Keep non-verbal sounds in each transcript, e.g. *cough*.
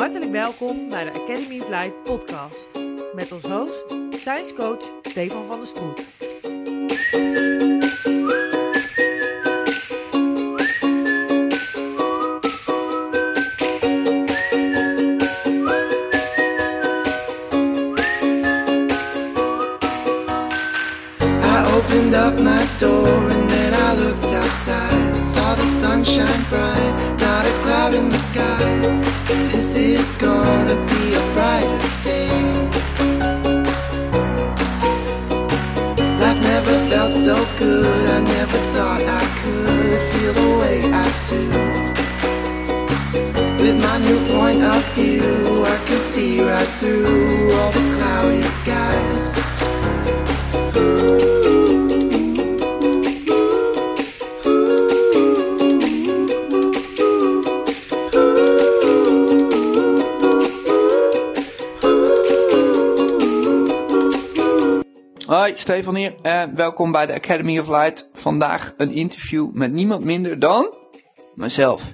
Hartelijk welkom bij de Academy of Light podcast. Met als host, science coach Stefan van der Stroet. Stefan hier en welkom bij de Academy of Light. Vandaag een interview met niemand minder dan mezelf.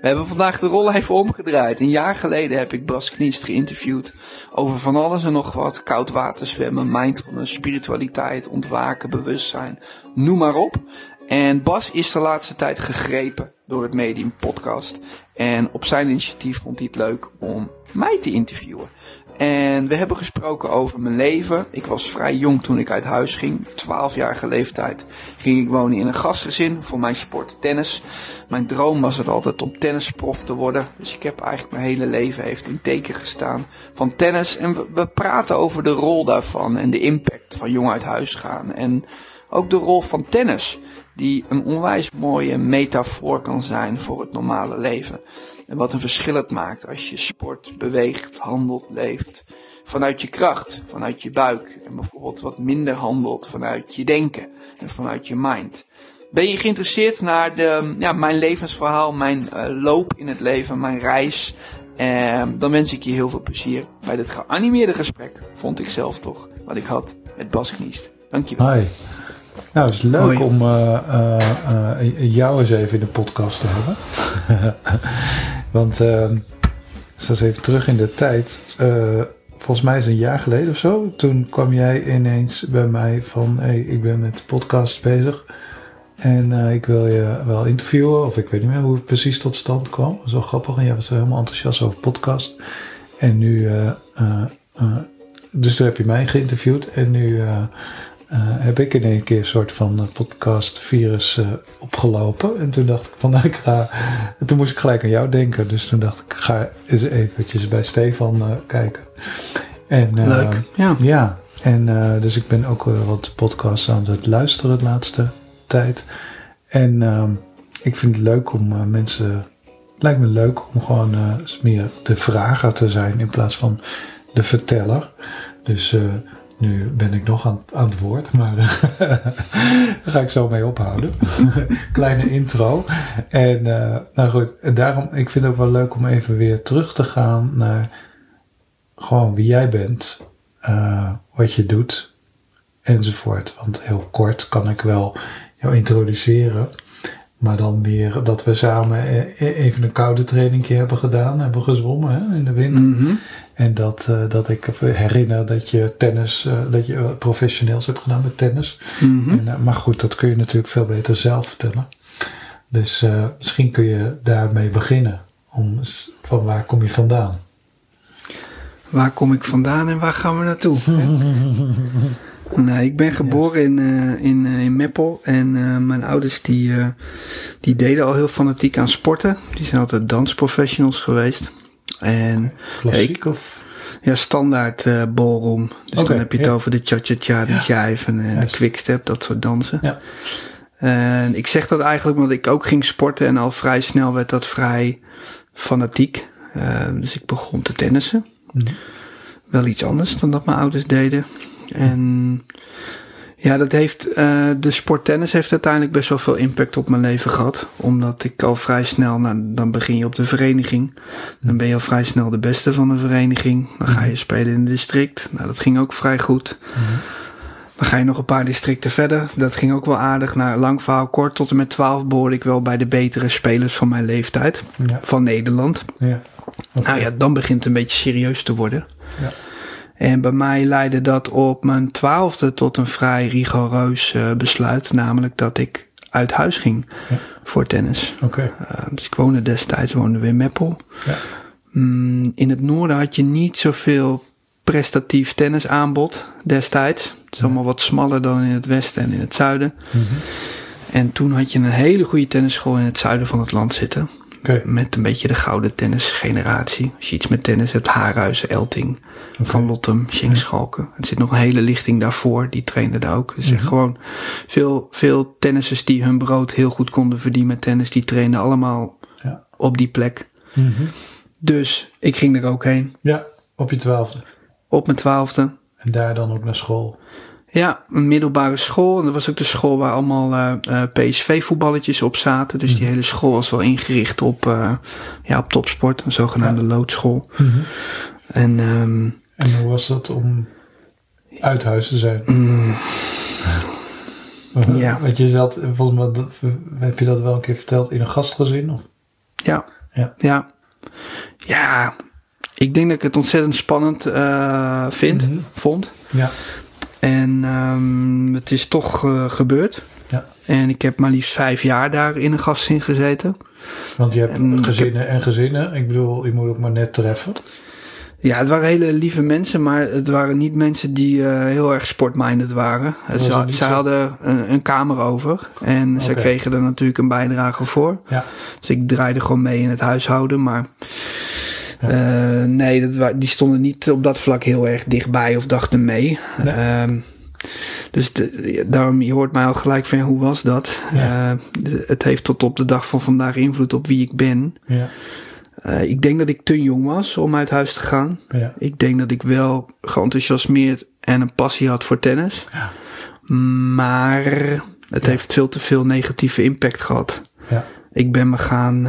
We hebben vandaag de rol even omgedraaid. Een jaar geleden heb ik Bas Kniest geïnterviewd over van alles en nog wat. Koud water zwemmen, mindfulness, spiritualiteit, ontwaken, bewustzijn, noem maar op. En Bas is de laatste tijd gegrepen door het medium podcast. En op zijn initiatief vond hij het leuk om mij te interviewen. En we hebben gesproken over mijn leven. Ik was vrij jong toen ik uit huis ging. 12-jarige leeftijd ging ik wonen in een gastgezin. Voor mijn sport tennis. Mijn droom was het altijd om tennisprof te worden. Dus ik heb eigenlijk mijn hele leven heeft in teken gestaan van tennis. En we, we praten over de rol daarvan en de impact van jong uit huis gaan. En ook de rol van tennis. Die een onwijs mooie metafoor kan zijn voor het normale leven. En wat een verschil het maakt als je sport, beweegt, handelt, leeft. Vanuit je kracht, vanuit je buik. En bijvoorbeeld wat minder handelt vanuit je denken en vanuit je mind. Ben je geïnteresseerd naar de, ja, mijn levensverhaal, mijn uh, loop in het leven, mijn reis? Uh, dan wens ik je heel veel plezier bij dit geanimeerde gesprek, vond ik zelf toch, wat ik had met Bas Kniest. Dankjewel. Hi. Nou, het is leuk Hoi. om uh, uh, uh, jou eens even in de podcast te hebben. *laughs* Want, ehm, zoals even terug in de tijd. eh, volgens mij is een jaar geleden of zo. Toen kwam jij ineens bij mij van: hey, ik ben met podcast bezig. En eh, ik wil je wel interviewen. Of ik weet niet meer hoe het precies tot stand kwam. Wel grappig. En jij was helemaal enthousiast over podcast. En nu. eh, dus toen heb je mij geïnterviewd. En nu. Eh, uh, heb ik in één keer een soort van uh, podcast virus uh, opgelopen. En toen dacht ik van, *laughs* nou, ik ga... En toen moest ik gelijk aan jou denken. Dus toen dacht ik, ga eens eventjes bij Stefan uh, kijken. En, Leuk, ja. Ja, en dus ik ben ook wat podcasts aan het luisteren de laatste tijd. En uh, ik vind het leuk om mensen... Het lijkt me leuk om gewoon meer de vrager te zijn in plaats van de verteller. Dus... nu ben ik nog aan, aan het woord, maar *laughs* daar ga ik zo mee ophouden. *laughs* Kleine intro. En uh, nou goed, daarom, ik vind het ook wel leuk om even weer terug te gaan naar gewoon wie jij bent, uh, wat je doet, enzovoort. Want heel kort kan ik wel jou introduceren. Maar dan meer dat we samen even een koude trainingje hebben gedaan, hebben gezwommen hè, in de wind. -hmm. En dat, uh, dat ik herinner dat je tennis, uh, dat je professioneels hebt gedaan met tennis. Mm -hmm. en, uh, maar goed, dat kun je natuurlijk veel beter zelf vertellen. Dus misschien kun je daarmee beginnen. Om, van waar kom je vandaan? Waar kom ik vandaan en waar gaan we naartoe? *laughs* Nee, ik ben geboren in, uh, in, uh, in Meppel en uh, mijn ouders die, die deden al heel fanatiek aan sporten. Die zijn altijd dansprofessionals geweest. En, Klassiek ja, ik, of? Ja, standaard ballroom. Dus okay, dan heb je het ja. over de cha-cha-cha, de jive en yes. de quickstep, dat soort dansen. Ja. En ik zeg dat eigenlijk omdat ik ook ging sporten en al vrij snel werd dat vrij fanatiek. dus ik begon te tennissen. Mhm. Mm. Wel iets anders dan dat mijn ouders deden. En ja, dat heeft, uh, de sport tennis heeft uiteindelijk best wel veel impact op mijn leven gehad. Omdat ik al vrij snel, nou, dan begin je op de vereniging. Dan ben je al vrij snel de beste van de vereniging. Dan ga je spelen in het district. Nou, dat ging ook vrij goed. Dan ga je nog een paar districten verder. Dat ging ook wel aardig. Nou, lang verhaal kort. Tot en met 12 behoorde ik wel bij de betere spelers van mijn leeftijd. Ja. Van Nederland. Ja. Nou ja, dan begint het een beetje serieus te worden. Ja. En bij mij leidde dat op mijn twaalfde tot een vrij rigoureus eh, besluit. Namelijk dat ik uit huis ging Ja. voor tennis. Oké. Uh, dus ik woonde destijds woonde in Meppel. Ja. Mm, in het noorden had je niet zoveel prestatief tennisaanbod destijds. Het is allemaal wat smaller dan in het westen en in het zuiden. Mhm. En toen had je een hele goede tennisschool in het zuiden van het land zitten. Met een beetje de gouden tennisgeneratie. Als je iets met tennis hebt, Haarhuizen, Elting, Van Lottem, Schenk Schalken. Er zit nog een hele lichting daarvoor, die trainde daar ook. Dus echt gewoon veel, veel tennissers die hun brood heel goed konden verdienen met tennis, die trainden allemaal Ja. op die plek. Mhm. Dus ik ging er ook heen, ja, op je twaalfde. op mijn twaalfde. En daar dan ook naar school. Ja, een middelbare school. En dat was ook de school waar allemaal eh, eh, PSV-voetballetjes op zaten. Dus die hele school was wel ingericht op, eh, ja, op topsport, een zogenaamde loodschool. En ehm, En hoe was dat om uit huis te zijn? Ja. Want je zat, volgens mij, heb je dat wel een keer verteld in een gastgezin? Of? ja, Ja. ja, ja, ik denk dat ik het ontzettend spannend vind, Mhm. vond. Ja. En ehm, het is toch eh, gebeurd. ja. En ik heb maar liefst vijf jaar daar in een gastzin gezeten. Want je hebt En gezinnen en gezinnen. Ik bedoel, je moet ook maar net treffen. Ja, het waren hele lieve mensen, maar het waren niet mensen die eh, heel erg sportminded waren. Ze, zo? hadden een, een kamer over en ze Oké. kregen er natuurlijk een bijdrage voor. Ja. Dus ik draaide gewoon mee in het huishouden, maar eh, nee, dat, die stonden niet op dat vlak heel erg dichtbij of dachten mee. Nee. Ehm, dus de- daarom, je hoort mij al gelijk van, ja, hoe was dat? Ja. Eh, de- het heeft tot op de dag van vandaag invloed op wie ik ben. Ja. Eh, ik denk dat ik te jong was om uit huis te gaan. Ik denk dat ik wel geenthousiasmeerd en een passie had voor tennis. Ja. Maar het heeft veel te veel negatieve impact gehad. Ja. Ik ben me gaan,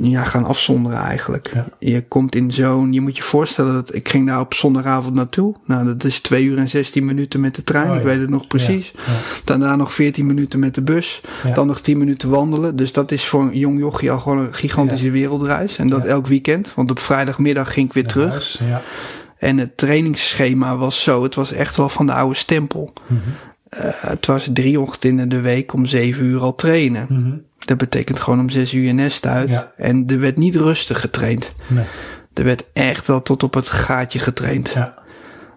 ja, gaan afzonderen eigenlijk. Ja. Je komt in zo'n, je moet je voorstellen dat ik ging daar op zondagavond naartoe. Nou, dat is 2 uur en 16 minuten met de trein. Oh, ik ja. weet het nog precies. Ja. Daarna nog 14 minuten met de bus. Dan nog 10 minuten wandelen. Dus dat is voor een jong jochie al gewoon een gigantische wereldreis. En dat elk weekend. Want op vrijdagmiddag ging ik weer terug. huis. En het trainingsschema was zo. Het was echt wel van de oude stempel. Mhm. Eh, het was drie ochtenden in de week om zeven uur al trainen. Mhm. Dat betekent gewoon om zes uur je nest uit. Ja. En er werd niet rustig getraind. Nee. Er werd echt wel tot op het gaatje getraind. Ja.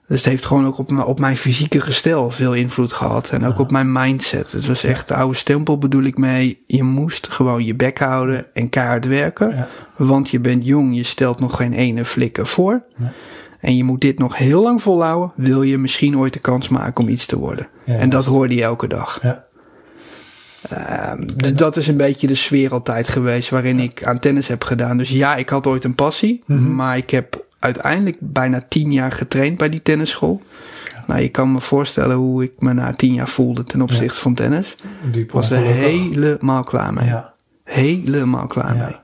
Dus het heeft gewoon ook op, mijn- op mijn fysieke gestel veel invloed gehad. En ook op mijn mindset. Het was echt de oude stempel bedoel ik mee. Je moest gewoon je bek houden en keihard werken. Want je bent jong, je stelt nog geen ene flikker voor. Nee. En je moet dit nog heel lang volhouden. Wil je misschien ooit de kans maken om iets te worden. En dat hoorde je elke dag. Ja. Dus dat is een beetje de sfeer altijd geweest waarin ik aan tennis heb gedaan. Dus ja, ik had ooit een passie. Mhm. Maar ik heb uiteindelijk bijna tien jaar getraind bij die tennisschool. Nou, je kan me voorstellen hoe ik me na tien jaar voelde ten opzichte van tennis. Ik was er helemaal klaar mee. Ja. Helemaal klaar mee.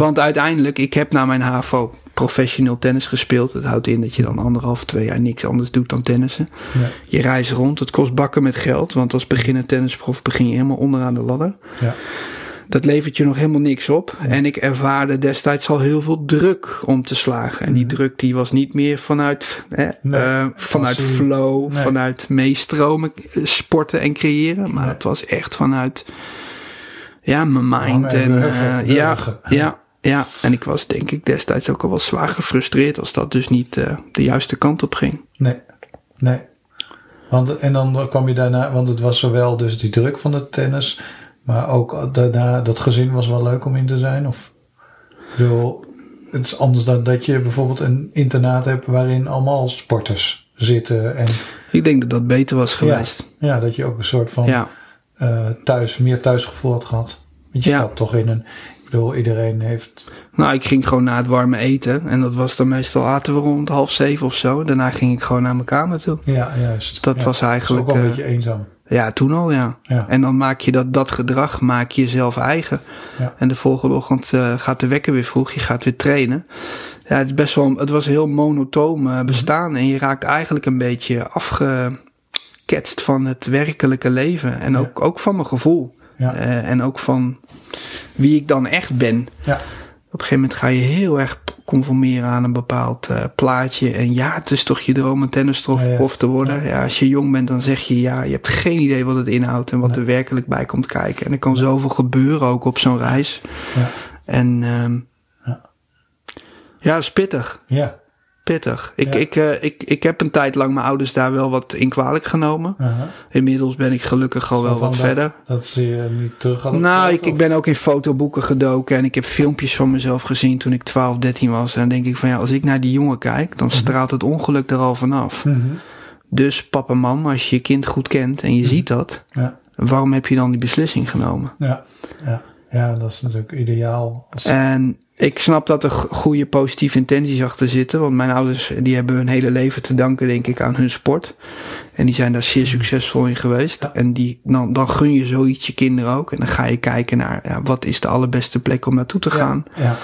Want uiteindelijk, ik heb na mijn HAVO professioneel tennis gespeeld. Dat houdt in dat je dan anderhalf, twee jaar niks anders doet dan tennissen. Ja. Je reist rond, het kost bakken met geld. Want als beginnend tennisprof begin je helemaal onderaan de ladder. Ja. Dat levert je nog helemaal niks op. En ik ervaarde destijds al heel veel druk om te slagen. En die druk die was niet meer vanuit, hè. Nee, eh, vanuit passie. flow, Nee. vanuit meestromen, eh, sporten en creëren. Maar Nee. het was echt vanuit, ja, mijn mind. En eh, ja, ja, ja. En ik was denk ik destijds ook al wel zwaar gefrustreerd als dat dus niet eh, de juiste kant op ging. Nee. Nee. Want, en dan kwam je daarna, want het was zowel dus die druk van het tennis, maar ook daarna, dat gezin was wel leuk om in te zijn. Of, bedoel, het is anders dan dat je bijvoorbeeld een internaat hebt waarin allemaal sporters zitten. En Ik denk dat dat beter was geweest. ja, dat je ook een soort van Ja, eh, thuis, meer thuisgevoel had gehad. Want je Ja. staat toch in een, ik bedoel, iedereen heeft, Nou, ik ging gewoon na het warme eten. En dat was dan meestal aten we rond half zeven of zo. Daarna ging ik gewoon naar mijn kamer toe. ja, juist. Dat Ja, was eigenlijk, ook wel een eh, beetje eenzaam. Ja, toen al, ja. Ja. En dan maak je dat, dat gedrag maak je jezelf eigen. Ja. En de volgende ochtend eh, gaat de wekker weer vroeg. Je gaat weer trainen. Ja, het, is best wel, het was heel monotoom eh, bestaan. En je raakt eigenlijk een beetje afgeketst van het werkelijke leven. En ook, ook van mijn gevoel. Ja. Eh, en ook van wie ik dan echt ben. Ja. Op een gegeven moment ga je heel erg conformeren aan een bepaald eh, plaatje. En ja, het is toch je droom een tennisprof Ja, te worden. Ja. als je jong bent, dan zeg je ja. Je hebt geen idee wat het inhoudt en wat er werkelijk bij komt kijken. En er kan zoveel gebeuren ook op zo'n reis. Ja. En ehm, Ja. ja, dat is pittig. Ja. Pittig. Ik, Ja. ik, eh, ik, ik heb een tijd lang mijn ouders daar wel wat in kwalijk genomen. Inmiddels ben ik gelukkig al wel Zo wat dat- verder. Dat ze je niet terug hadden Nou, ik, ik ben ook in fotoboeken gedoken en ik heb filmpjes van mezelf gezien toen ik 12, 13 was. En dan denk ik van ja, als ik naar die jongen kijk, dan straalt het ongeluk er al vanaf. Mhm. Dus papa, mam, als je je kind goed kent en je ziet dat, Ja. waarom heb je dan die beslissing genomen? Ja. Ja. ja, dat is natuurlijk ideaal. Als, En ik snap dat er go- goede positieve intenties achter zitten. Want mijn ouders die hebben hun hele leven te danken, denk ik, aan hun sport. En die zijn daar zeer succesvol in geweest. Ja. En die, dan, dan gun je zoiets je kinderen ook. En dan ga je kijken naar ja, wat is de allerbeste plek om naartoe te gaan. Ja.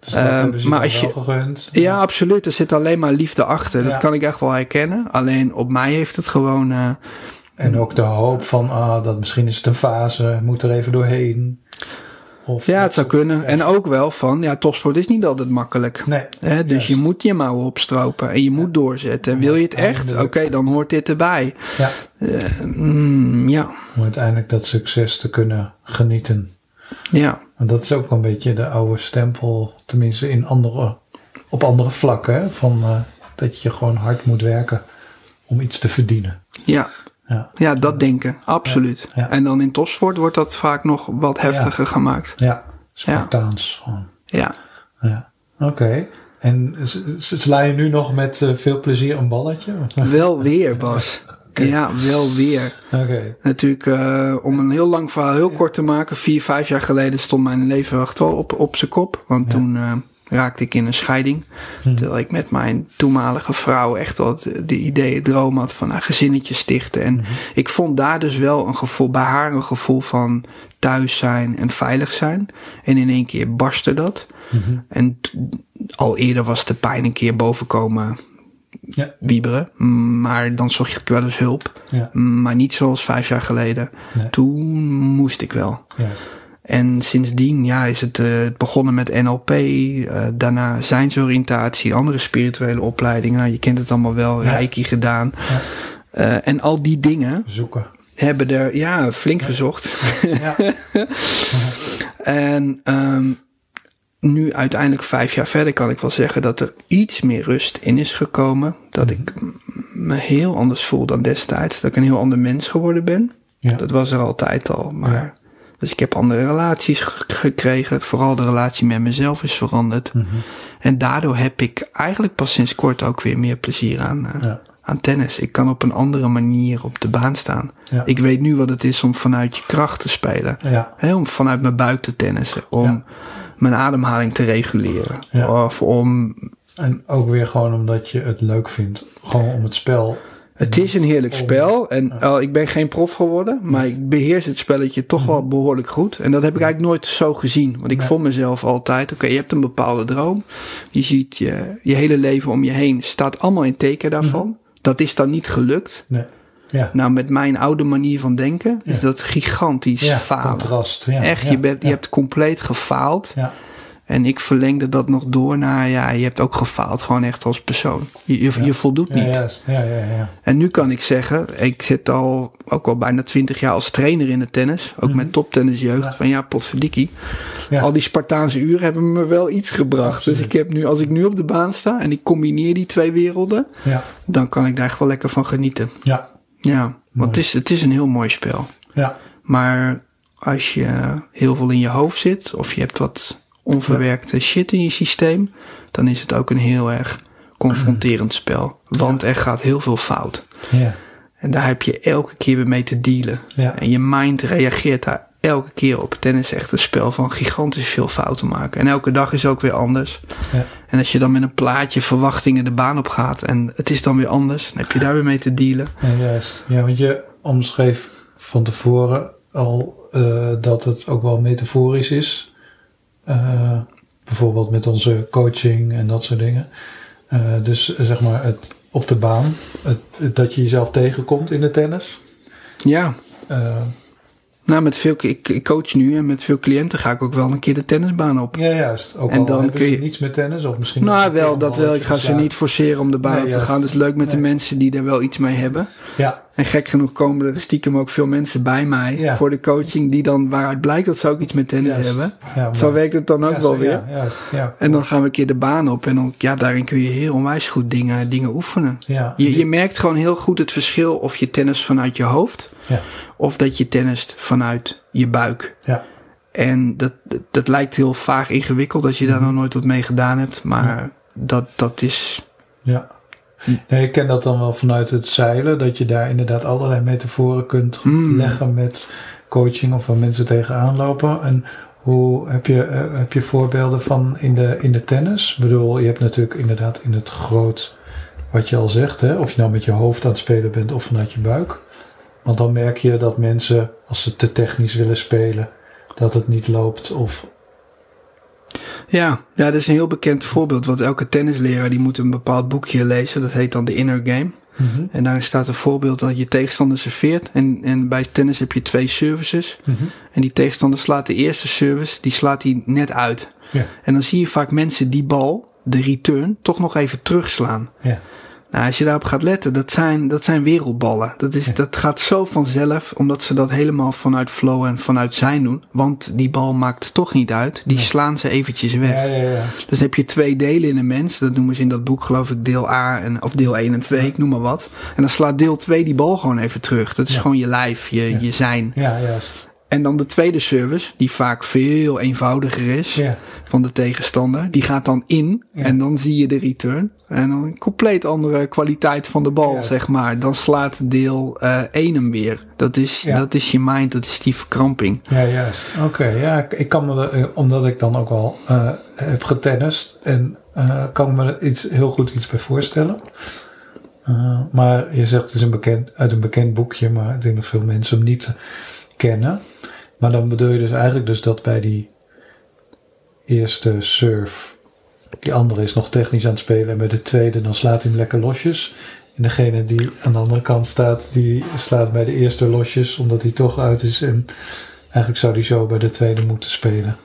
Dus dat Ehm, maar als je- gegund. Ja, absoluut. Er zit alleen maar liefde achter. Dat kan ik echt wel herkennen. Alleen op mij heeft het gewoon. eh, En ook de hoop van, ah, dat misschien is het een fase, moet er even doorheen. Of ja, het zou kunnen. En ook wel van, ja, topsport is niet altijd makkelijk. Nee. Hè, dus juist. je moet je mouwen opstropen en je moet doorzetten. En wil je het echt? Oké, dan hoort dit erbij. Ja, Eh, mm, ja, om uiteindelijk dat succes te kunnen genieten. ja, Want dat is ook een beetje de oude stempel, tenminste in andere, op andere vlakken, hè, van eh, dat je gewoon hard moet werken om iets te verdienen. ja. Ja, Ja, dat denken. Absoluut. Ja, ja. En dan in topsport wordt dat vaak nog wat heftiger gemaakt. ja Spartaans gewoon. Ja. Ja, oké. En s- sla je nu nog met eh, veel plezier een balletje? *laughs* Wel weer, Bas. Ja, wel weer. Oké. Natuurlijk, eh, om een heel lang verhaal heel kort te maken. Vier, vijf jaar geleden stond mijn leven echt wel op, op zijn kop. Want toen eh, raakte ik in een scheiding. Terwijl ik met mijn toenmalige vrouw echt wel de, de idee, droom had van een gezinnetje stichten. En ik vond daar dus wel een gevoel, bij haar een gevoel van thuis zijn en veilig zijn. En in één keer barstte dat. En t- al eerder was de pijn een keer bovenkomen Ja. wieberen. Maar dan zocht ik wel eens hulp. Ja. Maar niet zoals vijf jaar geleden. Nee. Toen moest ik wel. Juist. En sindsdien ja, is het eh, begonnen met NLP. eh, daarna zijnsoriëntatie, andere spirituele opleidingen. Nou, je kent het allemaal wel. Ja. Reiki gedaan. Ja. Eh, en al die dingen Zoeken. hebben er ja, flink gezocht. Ja. *laughs* En ehm, nu uiteindelijk vijf jaar verder kan ik wel zeggen dat er iets meer rust in is gekomen. Dat ik m- me heel anders voel dan destijds. Dat ik een heel ander mens geworden ben. Dat was er altijd al. Maar. Dus ik heb andere relaties ge- gekregen. Vooral de relatie met mezelf is veranderd. Mhm. En daardoor heb ik eigenlijk pas sinds kort ook weer meer plezier aan, eh, Ja. aan tennis. Ik kan op een andere manier op de baan staan. Ja. Ik weet nu wat het is om vanuit je kracht te spelen. Ja. Om vanuit mijn buik te tennissen. Om mijn ademhaling te reguleren. Of om... En ook weer gewoon omdat je het leuk vindt. Gewoon om het spel. Het is een heerlijk spel. En eh, ik ben geen prof geworden. Maar ik beheers het spelletje toch wel behoorlijk goed. En dat heb ik eigenlijk nooit zo gezien. Want ik Nee. vond mezelf altijd... Oké, je hebt een bepaalde droom. Je ziet je, je hele leven om je heen. Staat allemaal in teken daarvan. Dat is dan niet gelukt. Nee. Ja. Nou, met mijn oude manier van denken... is dat gigantisch Ja, falen. contrast. Ja. Echt, je, bent, je hebt compleet gefaald. Ja. En ik verlengde dat nog door naar, ja, je hebt ook gefaald, gewoon echt als persoon. Je, je, je voldoet niet. Ja, ja, ja. En nu kan ik zeggen, ik zit al ook al bijna twintig jaar als trainer in het tennis. Ook met toptennisjeugd. Van ja, potverdikkie. Al die Spartaanse uren hebben me wel iets gebracht. Absoluut. Dus ik heb nu, als ik nu op de baan sta en ik combineer die twee werelden. Ja. Dan kan ik daar echt wel lekker van genieten. Ja. Ja, want het is, het is een heel mooi spel. Ja. Maar als je heel veel in je hoofd zit, of je hebt wat onverwerkte shit in je systeem, dan is het ook een heel erg confronterend *clears throat* spel. Want er gaat heel veel fout. Ja. En daar heb je elke keer weer mee te dealen. Ja. En je mind reageert daar elke keer op. Tennis is echt een spel van gigantisch veel fouten maken. En elke dag is ook weer anders. Ja. En als je dan met een plaatje verwachtingen de baan op gaat en het is dan weer anders, dan heb je daar weer mee te dealen. Ja, juist. Ja, want je omschreef van tevoren al eh, dat het ook wel metaforisch is. Eh, bijvoorbeeld met onze coaching en dat soort dingen. Eh, dus eh, zeg maar het op de baan, het, het- dat je jezelf tegenkomt in de tennis. Ja, Eh, Nou, met veel, ik, ik coach nu en met veel cliënten ga ik ook wel een keer de tennisbaan op. Ja, juist. Ook En al dan kun je- niets met tennis of misschien... Nou, wel, dat wel. Ik ga ze niet forceren om de baan Nee, op te juist. gaan. Dus leuk met de mensen die er wel iets mee hebben. Ja, En gek genoeg komen er stiekem ook veel mensen bij mij Ja. voor de coaching die dan waaruit blijkt dat ze ook iets met tennis juist. hebben. Ja, Zo werkt het dan ook wel weer. Ja, juist. Ja. En dan gaan we een keer de baan op en dan, ja, daarin kun je heel onwijs goed dingen, dingen oefenen. Je, je merkt gewoon heel goed het verschil of je tennis vanuit je hoofd of dat je tennist vanuit je buik. ja. En dat, dat, dat lijkt heel vaag ingewikkeld als je daar nog nooit wat mee gedaan hebt, maar dat, dat is. Ja. Nee, ik ken dat dan wel vanuit het zeilen, dat je daar inderdaad allerlei metaforen kunt Mm. leggen met coaching of waar mensen tegenaan lopen. En hoe heb je, eh, heb je voorbeelden van in de, in de tennis? Ik bedoel, je hebt natuurlijk inderdaad in het groot, wat je al zegt, hè, of je nou met je hoofd aan het spelen bent of vanuit je buik. Want dan merk je dat mensen, als ze te technisch willen spelen, dat het niet loopt. Of Ja, ja, dat is een heel bekend voorbeeld. Want elke tennisleraar die moet een bepaald boekje lezen. Dat heet dan de Inner Game. Mhm, En daarin staat een voorbeeld dat je tegenstander serveert. En, en bij tennis heb je twee services. mhm. En die tegenstander slaat de eerste service, die slaat hij net uit. Ja. En dan zie je vaak mensen die bal, de return, toch nog even terugslaan. Ja. Nou, als je daarop gaat letten, dat zijn, dat zijn wereldballen. Dat, is, dat gaat zo vanzelf, omdat ze dat helemaal vanuit flow en vanuit zijn doen. Want die bal maakt toch niet uit. Die slaan ze eventjes weg. Ja, ja, ja. Dus heb je twee delen in een mens. Dat noemen ze in dat boek geloof ik deel A en, of deel 1 en 2, ik noem maar wat. En dan slaat deel 2 die bal gewoon even terug. Dat is gewoon je lijf, je, je zijn. Ja, juist. En dan de tweede service, die vaak veel eenvoudiger is Ja. van de tegenstander. Die gaat dan in Ja. en dan zie je de return. En dan een compleet andere kwaliteit van de bal, Juist. zeg maar. Dan slaat deel eh 1 hem weer. Dat is, Ja. dat is je mind, dat is die verkramping. Ja, juist. Oké, ja, ik, kan me, eh, omdat ik dan ook wel eh, heb getennist en eh, kan me er iets, heel goed iets bij voorstellen. Eh, maar je zegt het is een bekend, uit een bekend boekje, maar ik denk dat veel mensen hem niet kennen. Maar dan bedoel je dus eigenlijk dus dat bij die eerste serve, die andere is nog technisch aan het spelen en bij de tweede dan slaat hij hem lekker losjes. En degene die aan de andere kant staat, die slaat bij de eerste losjes, omdat hij toch uit is. En eigenlijk zou hij zo bij de tweede moeten spelen.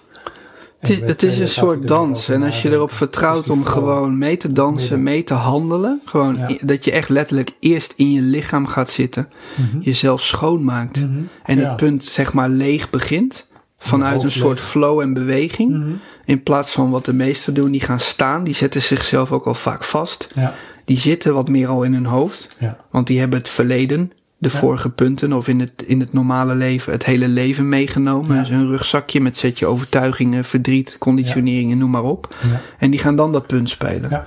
Het is, het is een soort er dans. En als je erop vertrouwt Dus om gewoon mee te dansen, mee te handelen. Gewoon Ja. dat je echt letterlijk eerst in je lichaam gaat zitten. Mhm. Jezelf schoonmaakt. Mhm. En Ja. het punt zeg maar leeg begint. Vanuit een soort flow en beweging. Mhm. In plaats van wat de meesten doen, die gaan staan. Die zetten zichzelf ook al vaak vast. Ja, Die zitten wat meer al in hun hoofd. ja, Want die hebben het verleden, de Ja. vorige punten, of in het, in het normale leven, het hele leven meegenomen. Ja. Dus hun rugzakje met setje overtuigingen, verdriet, conditioneringen, noem maar op. En die gaan dan dat punt spelen. Ja.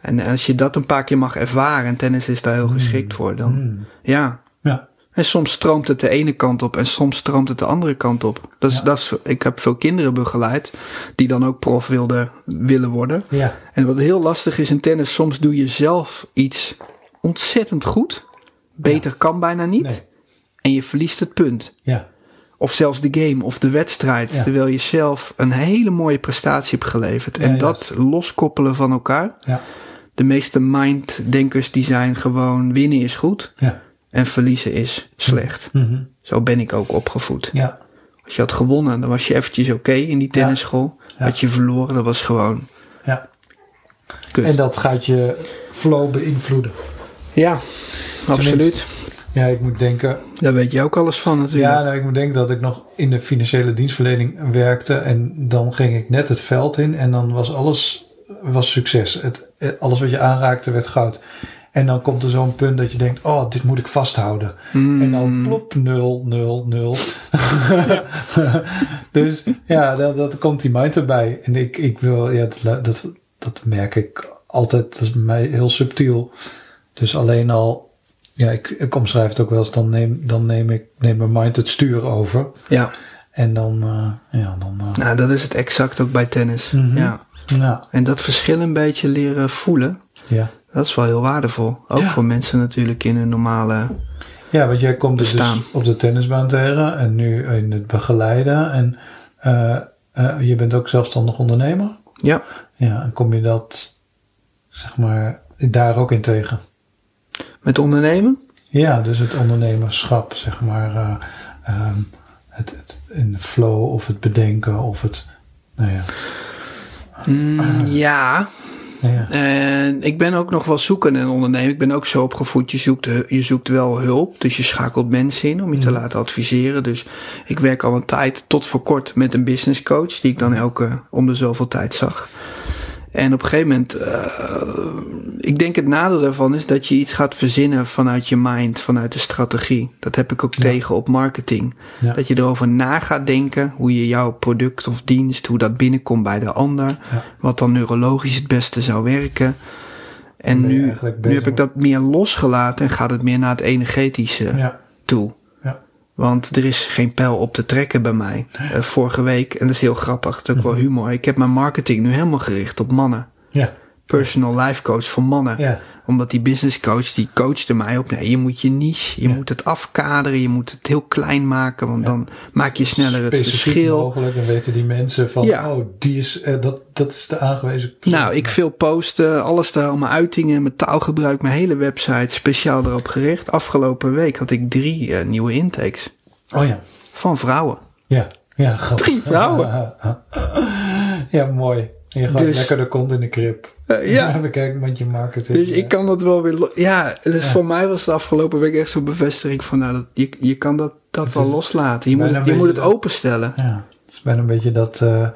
En als je dat een paar keer mag ervaren, en tennis is daar heel geschikt voor, dan Mm. ja. Ja, En soms stroomt het de ene kant op en soms stroomt het de andere kant op. Dat is, Ja. dat is, ik heb veel kinderen begeleid die dan ook prof wilden, willen worden. ja, En wat heel lastig is in tennis, soms doe je zelf iets ontzettend goed. Beter kan bijna niet. nee, En je verliest het punt. ja, Of zelfs de game of de wedstrijd. Ja. Terwijl je zelf een hele mooie prestatie hebt geleverd. En dat loskoppelen van elkaar. ja, De meeste minddenkers die zijn gewoon winnen is goed. ja. En verliezen is slecht. Mhm. Zo ben ik ook opgevoed. Ja, Als je had gewonnen, dan was je eventjes oké in die tennisschool. Had je verloren, dat was gewoon ja. kut. En dat gaat je flow beïnvloeden. ja, absoluut. Ja, ik moet denken, Daar weet je ook alles van natuurlijk. Ja, nou, ik moet denken dat ik nog in de financiële dienstverlening werkte. En dan ging ik net het veld in. En dan was alles was succes. Het, eh, alles wat je aanraakte werd goud. En dan komt er zo'n punt dat je denkt, oh, dit moet ik vasthouden. Mm. En dan plop, nul, nul, nul. *laughs* dus ja, dat, dat komt die mind erbij. En ik, ik wil, ja, dat, dat, dat merk ik altijd. Dat is bij mij heel subtiel. Dus alleen al, ja, ik, ik omschrijf het ook wel eens. Dan neem, dan neem ik, neem mijn mind het stuur over. Ja, En dan, eh, ja, dan, eh, nou dat is het exact ook bij tennis. Mhm. Ja. ja, En dat verschil een beetje leren voelen, ja. dat is wel heel waardevol. Ook Ja. voor mensen natuurlijk in een normale... Ja, want jij komt dus op de tennisbaan tegen en nu in het begeleiden. En eh, je bent ook zelfstandig ondernemer. Ja, Ja, en kom je dat, zeg maar, daar ook in tegen? Met ondernemen. Ja, dus het ondernemerschap, zeg maar. eh, ehm, het, het in de flow of het bedenken of het, nou ja. Mm, ja, nou ja. En ik ben ook nog wel zoekende in ondernemen. Ik ben ook zo opgevoed, je zoekt, je zoekt wel hulp. Dus je schakelt mensen in om je te laten adviseren. Dus ik werk al een tijd, tot voor kort, met een business coach. Die ik dan elke om de zoveel tijd zag. En op een gegeven moment, uh, ik denk het nadeel daarvan is dat je iets gaat verzinnen vanuit je mind, vanuit de strategie. Dat heb ik ook Ja. tegen op marketing. Ja. Dat je erover na gaat denken hoe je jouw product of dienst, hoe dat binnenkomt bij de ander. Ja. Wat dan neurologisch het beste zou werken. En nu, nu heb ik dat meer losgelaten en gaat het meer naar het energetische toe. Want er is geen pijl op te trekken bij mij. Eh, vorige week, en dat is heel grappig, dat is ook wel Mhm. humor. Ik heb mijn marketing nu helemaal gericht op mannen. ja, Personal life coach voor mannen. ja. Omdat die business coach, die coachte mij op. Nee, je moet je niche, je Ja. moet het afkaderen, je moet het heel klein maken. Want dan maak je sneller het Specifiek verschil. mogelijk en weten die mensen van, oh, die is, eh, dat, dat is de aangewezen persoon. Nou, ik veel posten, alles daar, al mijn uitingen, mijn taalgebruik, mijn hele website speciaal erop gericht. Afgelopen week had ik drie eh, nieuwe intakes Oh ja, van vrouwen. ja, ja. grappig. Drie vrouwen. *laughs* ja, mooi. En je gaat Dus- lekker de kont in de krip. Eh, ja. *laughs* We kijken met je marketing. Dus ik kan dat wel weer. Ja, dus voor mij was de afgelopen week echt zo'n bevestiging van, nou, dat, je, je kan dat, dat Het wel is loslaten. Je moet het, je moet het dat- openstellen. Ja, het is bijna een beetje dat eh,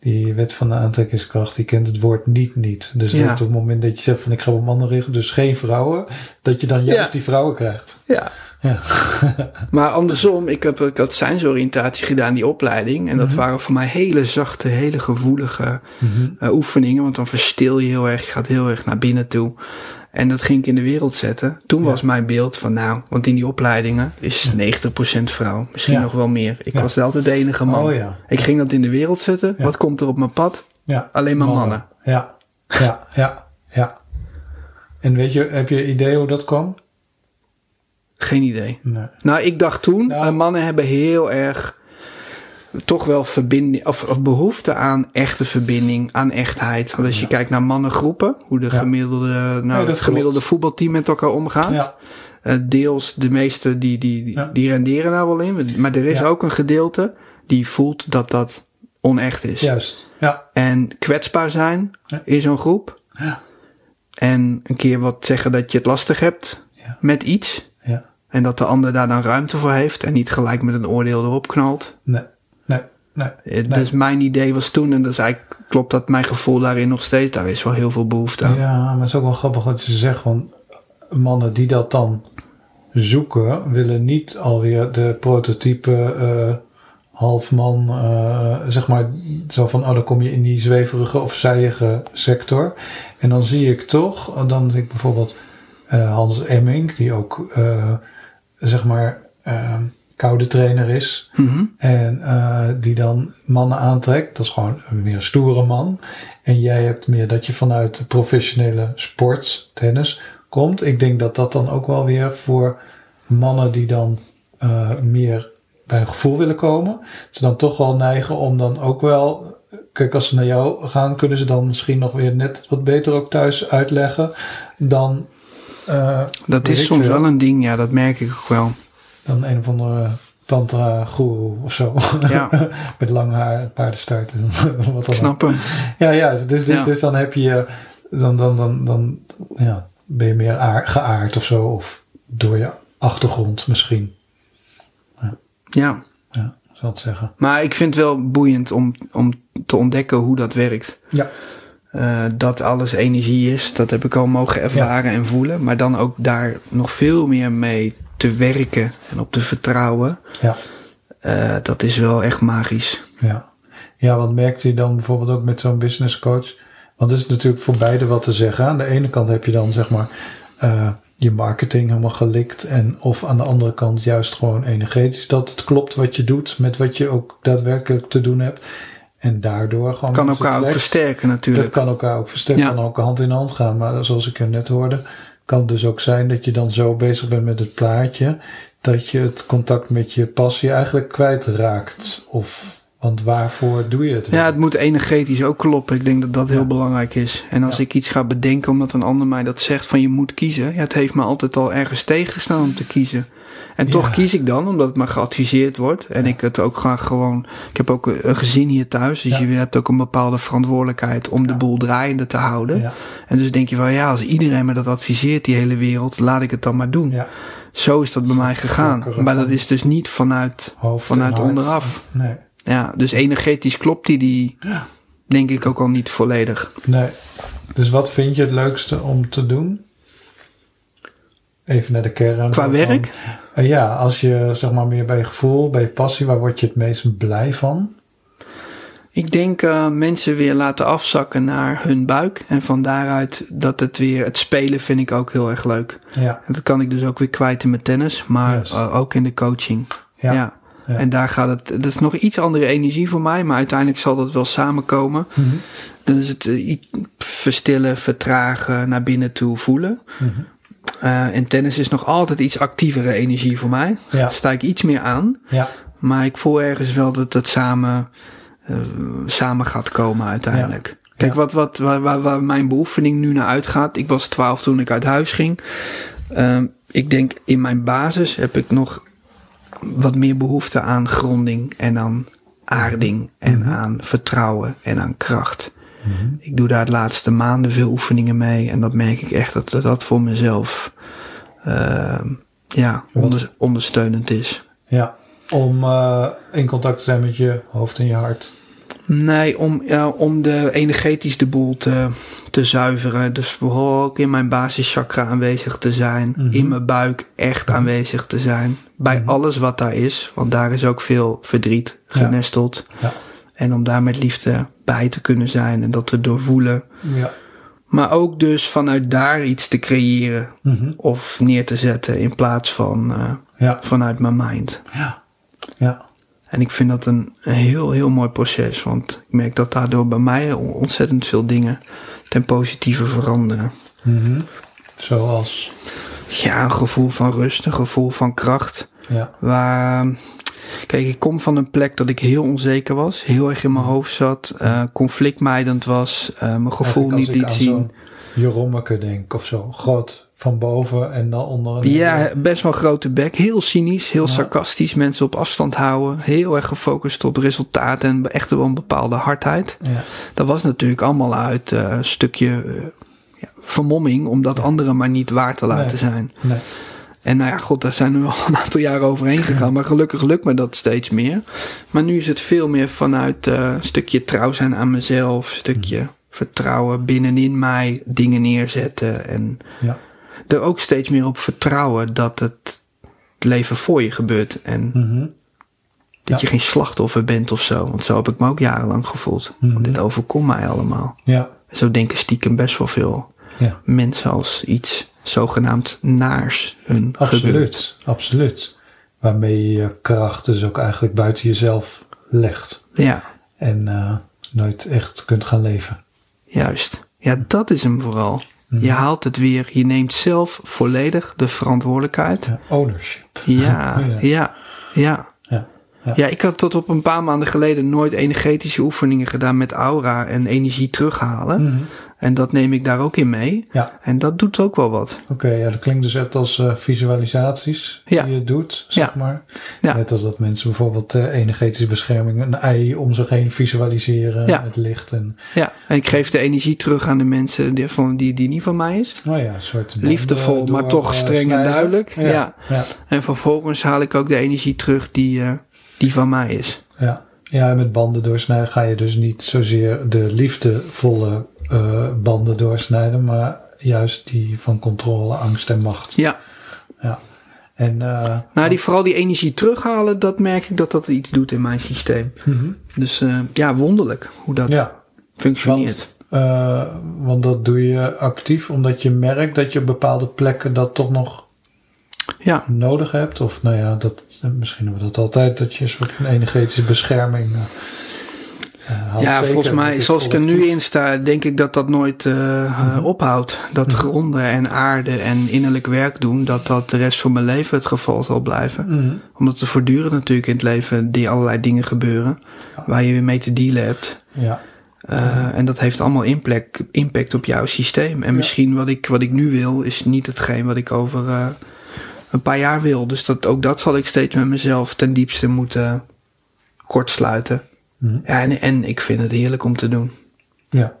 die wet van de aantrekkingskracht, die kent het woord niet niet. Dus Ja. dat op het moment dat je zegt van ik ga op mannen richten, dus geen vrouwen, dat je dan juist die vrouwen krijgt. Ja. Ja. *laughs* Maar andersom, ik heb ik had zijnsoriëntatie gedaan, die opleiding. En dat Mhm. waren voor mij hele zachte, hele gevoelige eh, oefeningen. Want dan verstil je heel erg, je gaat heel erg naar binnen toe. En dat ging ik in de wereld zetten. Toen Ja. was mijn beeld van, nou, want in die opleidingen is 90% vrouw. Misschien nog wel meer. Ik was altijd de enige man. Oh. Ik ging dat in de wereld zetten. Wat komt er op mijn pad? ja. Alleen maar mannen. Ja, ja, ja, ja. En weet je, heb je idee hoe dat kwam? Geen idee. Nee. Nou, ik dacht toen, Nou. eh, mannen hebben heel erg toch wel verbinding of, of behoefte aan echte verbinding, aan echtheid. Want als je kijkt naar mannengroepen, hoe de Ja. gemiddelde, nou, Nee, het gemiddelde klopt. voetbalteam met elkaar omgaat. Ja, Eh, deels de meeste die, die, die, renderen daar wel in. Maar er is ook een gedeelte die voelt dat dat onecht is. juist. Ja, En kwetsbaar zijn in zo'n groep. Ja. En een keer wat zeggen dat je het lastig hebt met iets. En dat de ander daar dan ruimte voor heeft en niet gelijk met een oordeel erop knalt. Nee, nee, nee. Eh, Dus mijn idee was toen, en dat is eigenlijk, klopt dat mijn gevoel daarin nog steeds, daar is wel heel veel behoefte aan. Ja, maar het is ook wel grappig wat je zegt. Want mannen die dat dan zoeken, willen niet alweer de prototype eh halfman, eh, zeg maar, zo van, oh, dan kom je in die zweverige of zijige sector. En dan zie ik toch, dan zie ik bijvoorbeeld Hans Emmink, die ook, zeg maar, eh, koude trainer is. Mhm. En eh, die dan mannen aantrekt. Dat is gewoon een meer een stoere man. En jij hebt meer dat je vanuit de professionele sport, tennis, komt. Ik denk dat dat dan ook wel weer voor mannen die dan eh, meer bij een gevoel willen komen. Ze dan toch wel neigen om dan ook wel. Kijk, als ze naar jou gaan, kunnen ze dan misschien nog weer net wat beter ook thuis uitleggen dan. Eh, Dat is soms veel, wel een ding, ja, dat merk ik ook wel. Dan een of andere tantra guru of zo. Ja, *laughs* Met lang haar, paardenstaart en *laughs* wat dan snap hem. Ja, ja. Dus, dus, Ja. dus dan heb je, dan, dan, dan, dan ja, ben je meer aard, geaard of zo. Of door je achtergrond misschien. Ja, Ja, zal het zeggen. maar ik vind het wel boeiend om, om te ontdekken hoe dat werkt. Ja. Eh, dat alles energie is, dat heb ik al mogen ervaren en voelen. Maar dan ook daar nog veel meer mee te werken en op te vertrouwen. Ja. eh, dat is wel echt magisch. Ja. ja, want merkt u dan bijvoorbeeld ook met zo'n business coach? Want er is natuurlijk voor beide wat te zeggen. Aan de ene kant heb je dan zeg maar eh, je marketing helemaal gelikt. En of aan de andere kant juist gewoon energetisch dat het klopt wat je doet met wat je ook daadwerkelijk te doen hebt. En daardoor gewoon. Kan elkaar ook versterken Dat natuurlijk. kan elkaar ook versterken, Ja. kan ook hand in hand gaan. Maar zoals ik er net hoorde, kan het dus ook zijn dat je dan zo bezig bent met het plaatje, dat je het contact met je passie eigenlijk kwijtraakt. Of, want waarvoor doe je het? Ja, het moet energetisch ook kloppen. Ik denk dat dat heel belangrijk is. En als Ja. ik iets ga bedenken omdat een ander mij dat zegt van je moet kiezen. Ja, het heeft me altijd al ergens tegengestaan om te kiezen. En toch Ja. kies ik dan, omdat het me geadviseerd wordt. En ik het ook graag gewoon. Ik heb ook een gezin hier thuis. Dus Ja. je hebt ook een bepaalde verantwoordelijkheid om de boel draaiende te houden. En dus denk je van ja, als iedereen me dat adviseert, die hele wereld, laat ik het dan maar doen. Zo is dat bij mij gegaan. Maar dat is dus niet vanuit, Hoofd vanuit onderaf. Nee. Ja, dus energetisch klopt die, die denk ik ook al niet volledig. Nee. Dus wat vind je het leukste om te doen? Even naar de kern. Qua van- werk? Eh, ja, als je zeg maar meer bij je gevoel, bij je passie, waar word je het meest blij van? Ik denk eh, mensen weer laten afzakken naar hun buik. En van daaruit dat het weer, het spelen vind ik ook heel erg leuk. Ja. En dat kan ik dus ook weer kwijt in mijn tennis, maar eh, ook in de coaching. Ja. Ja. Ja. En daar gaat het, dat is nog iets andere energie voor mij, maar uiteindelijk zal dat wel samenkomen. Mhm. Dan is het verstillen, vertragen, naar binnen toe voelen. Mhm. Eh, en tennis is nog altijd iets actievere energie voor mij. Ja. Daar sta ik iets meer aan. Ja. Maar ik voel ergens wel dat het samen, eh, samen gaat komen uiteindelijk. Kijk, wat, wat, waar, waar, waar mijn beoefening nu naar uitgaat. Ik was 12 toen ik uit huis ging. Ehm, ik denk in mijn basis heb ik nog wat meer behoefte aan gronding en aan aarding en Mhm. aan vertrouwen en aan kracht. Ik doe daar de laatste maanden veel oefeningen mee en dat merk ik echt dat dat, dat voor mezelf ehm, ja, onder, ondersteunend is. Ja. Om eh, in contact te zijn met je hoofd en je hart. Nee, om, ja, om de energetisch de boel te, te zuiveren. Dus vooral ook in mijn basischakra aanwezig te zijn. Mhm. In mijn buik echt aanwezig te zijn. Bij alles wat daar is. Want daar is ook veel verdriet Ja. genesteld. Ja. En om daar met liefde bij te kunnen zijn en dat te doorvoelen. Ja. Maar ook dus vanuit daar iets te creëren Mhm. of neer te zetten in plaats van eh, Ja. vanuit mijn mind. Ja. Ja. En ik vind dat een een heel, heel mooi proces. Want ik merk dat daardoor bij mij ontzettend veel dingen ten positieve veranderen. Mhm. Zoals. Ja, een gevoel van rust, een gevoel van kracht. Ja. Waar, kijk, ik kom van een plek dat ik heel onzeker was. Heel erg in mijn hoofd zat. eh, conflictmijdend was. eh, mijn gevoel niet liet zien. Jerommeke denk of zo. Groot van boven en dan onder. Ja, best wel grote bek. Heel cynisch, heel Ja. sarcastisch. Mensen op afstand houden. Heel erg gefocust op resultaten en echt wel een bepaalde hardheid. Ja. Dat was natuurlijk allemaal uit eh, een stukje ja, vermomming, om dat anderen maar niet waar te laten Nee. zijn. Nee. En nou ja, god, daar zijn nu al een aantal jaren overheen gegaan, maar gelukkig lukt me dat steeds meer. Maar nu is het veel meer vanuit eh, een stukje trouw zijn aan mezelf, een stukje vertrouwen binnenin mij, dingen neerzetten en Ja. er ook steeds meer op vertrouwen dat het leven voor je gebeurt en Mhm. dat Ja. je geen slachtoffer bent of zo. Want zo heb ik me ook jarenlang gevoeld. Want dit overkomt mij allemaal. Ja. Zo denken stiekem best wel veel mensen als iets zogenaamd naars hun gebeurt. Absoluut. Absoluut. Waarmee je je kracht dus ook eigenlijk buiten jezelf legt. Ja, En eh, nooit echt kunt gaan leven. juist. Ja, dat is hem vooral. Mhm. Je haalt het weer, je neemt zelf volledig de verantwoordelijkheid. Ja, ownership. Ja, *laughs* Ja. ja, ja. Ja. Ik had tot op een paar maanden geleden nooit energetische oefeningen gedaan met aura en energie terughalen. Mhm. En dat neem ik daar ook in mee. Ja. En dat doet ook wel wat. Oké, ja, dat klinkt dus echt als eh, visualisaties Ja. die je doet, zeg Ja. maar. Ja. Net als dat mensen bijvoorbeeld eh, energetische bescherming, een ei om zich heen visualiseren met licht. En, Ja, en ik geef de energie terug aan de mensen die, van, die, die niet van mij is. nou ja, een soort Liefdevol, banden maar toch eh, streng en duidelijk. Ja. En vervolgens haal ik ook de energie terug die, eh, die van mij is. Ja. ja, met banden doorsnijden ga je dus niet zozeer de liefdevolle eh, banden doorsnijden, maar juist die van controle, angst en macht. Ja, Ja. En, eh, nou die, vooral die energie terughalen, dat merk ik dat dat iets doet in mijn systeem. mhm. Dus eh, ja, wonderlijk hoe dat ja, functioneert. Eh, want dat doe je actief omdat je merkt dat je op bepaalde plekken dat toch nog Ja, nodig hebt. Of nou ja, dat, misschien hebben we dat altijd, dat je een soort van energetische bescherming haalt. ja Zeker volgens mij, zoals ik er nu in sta, denk ik dat dat nooit eh, eh, ophoudt. Dat gronden en aarde en innerlijk werk doen, dat dat de rest van mijn leven het geval zal blijven. Mhm. Omdat er voortdurend natuurlijk in het leven die allerlei dingen gebeuren waar je weer mee te dealen hebt. Ja, Uh, en dat heeft allemaal impact, impact op jouw systeem. En misschien wat ik, wat ik nu wil, is niet hetgeen wat ik over, uh, een paar jaar wil. Dus dat, ook dat zal ik steeds met mezelf ten diepste moeten kortsluiten. Mhm. Ja, en, en ik vind het heerlijk om te doen. Ja.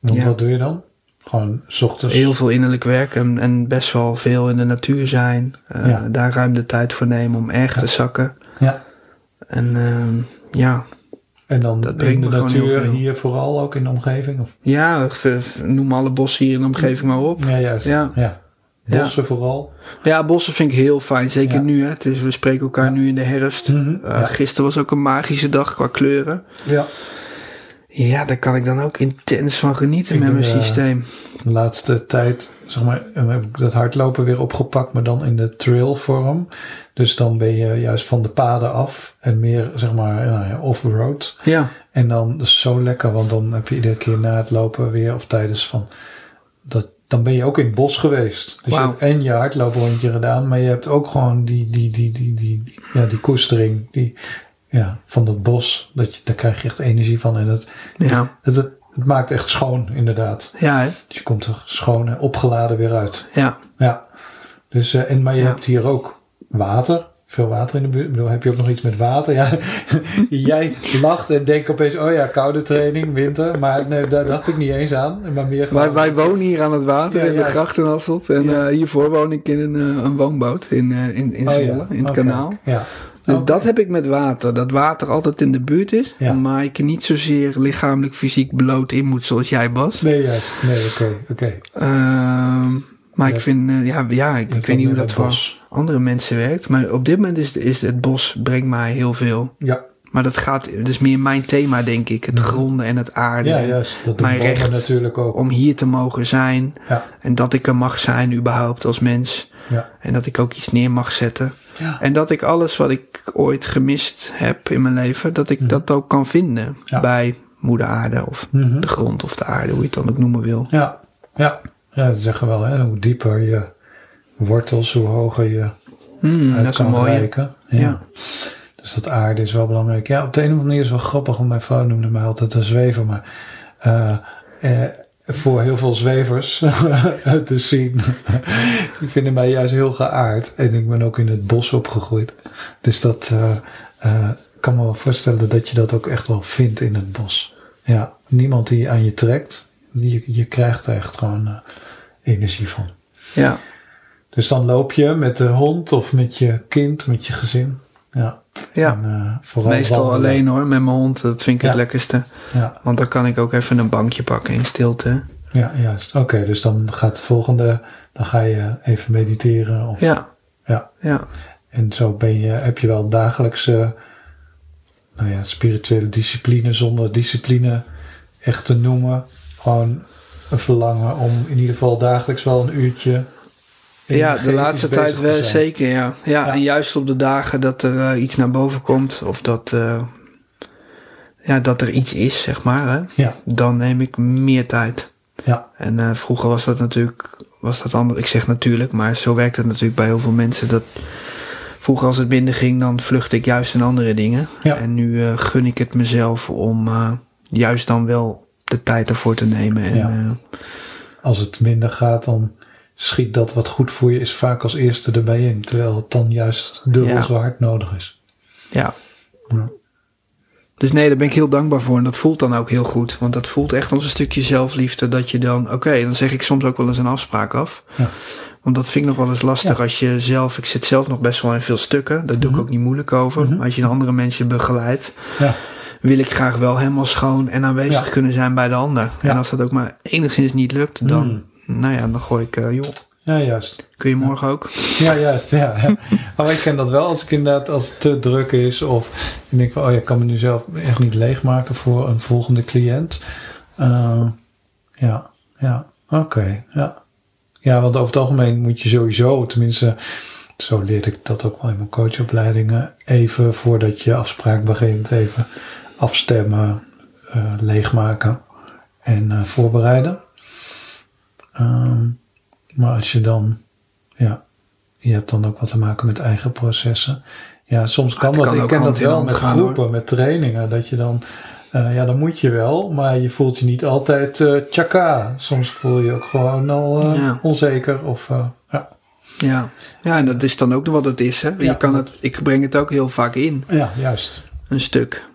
Want Ja. wat doe je dan? Gewoon ochtends. Heel veel innerlijk werk en, en best wel veel in de natuur zijn. Eh, Ja. Daar ruim de tijd voor nemen om echt te zakken. Ja. En ehm, ja, En dan Dat in de natuur hier vooral ook in de omgeving? Of? ja noem alle bossen hier in de omgeving maar op. Ja, juist. Ja. Ja. Bossen vooral. Ja, bossen vind ik heel fijn. Zeker Ja. nu. Hè. Het is, we spreken elkaar nu in de herfst. Ja. Gisteren was ook een magische dag qua kleuren. Ja. Ja, daar kan ik dan ook intens van genieten Ik met mijn eh, systeem. De laatste tijd, zeg maar, heb ik dat hardlopen weer opgepakt, maar dan in de trailvorm. Dus dan ben je juist van de paden af en meer, zeg maar, nou ja, off-road. Ja, En dan dat is zo lekker, want dan heb je iedere keer na het lopen weer of tijdens van dat. Dan ben je ook in het bos geweest. Dus je Wauw. hebt en je hardlooprondje gedaan, maar je hebt ook gewoon die, die, die, die, die, die- ja, die koestering die, ja, van dat bos. Dat je, daar krijg je echt energie van. En het, ja, het, het, het maakt echt schoon, inderdaad. ja, hè? Dus je komt er schoon en opgeladen weer uit. ja. Ja. Dus, eh, en, maar je Ja. hebt hier ook water. Veel water in de buurt. Ik bedoel, heb je ook nog iets met water? Ja. *laughs* Jij lacht en denkt opeens, oh ja, koude training, winter. Maar nee, daar dacht ik niet eens aan. Maar meer gewoon... Wij, wij wonen hier aan het water Ja, in de juist. gracht in Hasselt. En Ja. eh, hiervoor woon ik in een, eh, een woonboot in, eh, in, in Oh ja, Zwolle, in het kanaal. Ja. Dus dat heb ik met water. Dat water altijd in de buurt is. Ja. Maar ik niet zozeer lichamelijk fysiek bloot in moet zoals jij Bas. Nee, juist. Nee, oké, oké. Ehm, maar Ja. ik vind, eh, ja, ja, ik, weet niet hoe dat voor bos. andere mensen werkt. Maar op dit moment is, is het bos brengt mij heel veel. Ja, Maar dat gaat, dus meer mijn thema denk ik. Het gronden en het aarden. Mhm. ja juist. Dat mijn recht natuurlijk ook. Om hier te mogen zijn. Ja, En dat ik er mag zijn überhaupt als mens. ja. En dat ik ook iets neer mag zetten. Ja. En dat ik alles wat ik ooit gemist heb in mijn leven, dat ik dat ook kan vinden. Mhm. Bij moeder aarde of Mhm. de grond of de aarde, hoe je het dan ook noemen wil. Ja, ja. Ja, ze zeggen wel, hè, hoe dieper je wortels, hoe hoger je Hmm, uit dat kan reiken. Ja. Dus dat aarde is wel belangrijk. Ja, op de een of andere manier is het wel grappig, want mijn vrouw noemde mij altijd een zwever. Maar eh, eh, voor heel veel zwevers *laughs* te zien, *laughs* die vinden mij juist heel geaard. En ik ben ook in het bos opgegroeid. Dus dat eh, eh, ik kan me wel voorstellen dat je dat ook echt wel vindt in het bos. Ja, niemand die aan je trekt. Je, je krijgt er echt gewoon eh, energie van. Ja. Dus dan loop je met de hond of met je kind, met je gezin. Ja. ja. En, eh, vooral Meestal wandelen. alleen hoor, met mijn hond. Dat vind ik het lekkerste. Ja, Want dan kan ik ook even een bankje pakken in stilte. ja juist. Oké, dus dan gaat de volgende, dan ga je even mediteren. Of, Ja. Ja. Ja. En zo ben je, heb je wel dagelijkse, nou ja, spirituele discipline zonder discipline echt te noemen. Gewoon een verlangen om in ieder geval dagelijks wel een uurtje. Ja, de laatste tijd wel zeker, ja. ja. Ja. En juist op de dagen dat er eh, iets naar boven komt, of dat, eh, ja, dat er iets is, zeg maar, hè, Ja, dan neem ik meer tijd. ja, En eh, vroeger was dat natuurlijk, was dat anders. Ik zeg natuurlijk, maar zo werkt het natuurlijk bij heel veel mensen. Dat vroeger als het minder ging, dan vluchtte ik juist in andere dingen. Ja. En nu gun ik het mezelf om juist dan wel de tijd ervoor te nemen. En, Ja. eh, als het minder gaat, dan schiet dat wat goed voor je is vaak als eerste erbij in. Terwijl het dan juist dubbel Ja. zo hard nodig is. ja. Ja. Dus nee, daar ben ik heel dankbaar voor. En dat voelt dan ook heel goed. Want dat voelt echt als een stukje zelfliefde. Dat je dan, oké, dan zeg ik soms ook wel eens een afspraak af. Ja. Want dat vind ik nog wel eens lastig Ja. als je zelf, ik zit zelf nog best wel in veel stukken. Daar doe ik ook niet moeilijk over. Mhm. Maar als je andere mensen begeleidt, Ja, wil ik graag wel helemaal schoon en aanwezig Ja. kunnen zijn bij de ander. Ja. En als dat ook maar enigszins niet lukt, dan, nou ja, dan gooi ik, eh, joh, ja juist. kun je morgen ook? Ja, juist. Ja, ja. *laughs* Maar ik ken dat wel als ik inderdaad als het te druk is. Of ik denk van, oh ja, ik kan me nu zelf echt niet leegmaken voor een volgende cliënt. Eh, ja, ja, oké. ja. ja, want over het algemeen moet je sowieso, tenminste, zo leerde ik dat ook wel in mijn coachopleidingen. Even voordat je afspraak begint, even afstemmen, eh, leegmaken en eh, voorbereiden. Ehm, maar als je dan, ja, je hebt dan ook wat te maken met eigen processen. Ja, soms kan het dat. kan ik ken dat wel met gaan, groepen, met trainingen. Dat je dan, eh, ja, dan moet je wel, maar je voelt je niet altijd eh tjaka. Soms voel je ook gewoon al Ja. onzeker. Of, ja. Ja. ja, en dat is dan ook wat het is. Hè? Je Ja. kan het, ik breng het ook heel vaak in, Ja, juist. een stuk.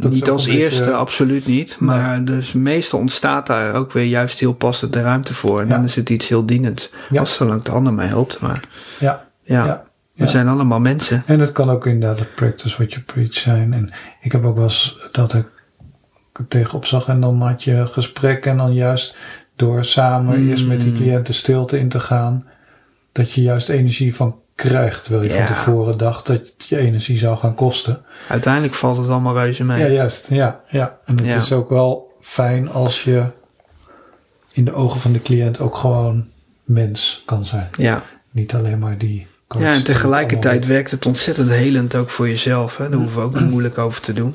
Dat niet als beetje- eerste, absoluut niet. Maar dus meestal ontstaat daar ook weer juist heel passend de ruimte voor. En Ja. dan is het iets heel dienend. Ja. Als zolang de ander mij helpt. Maar Ja. ja, Ja. we zijn allemaal mensen. En het kan ook inderdaad het practice what you preach zijn. En ik heb ook wel eens dat ik er tegenop zag en dan had je gesprek en dan juist door samen Mm. eerst met die cliënten stilte in te gaan, dat je juist energie van krijgt. Terwijl je Ja. van tevoren dacht dat het je energie zou gaan kosten. Uiteindelijk valt het allemaal reuze mee. Ja, juist. Ja, ja. En het Ja. is ook wel fijn als je in de ogen van de cliënt ook gewoon mens kan zijn. ja. Niet alleen maar die Ja, en tegelijkertijd werkt het ontzettend helend ook voor jezelf. Hè? Daar hoeven we ook niet moeilijk over te doen.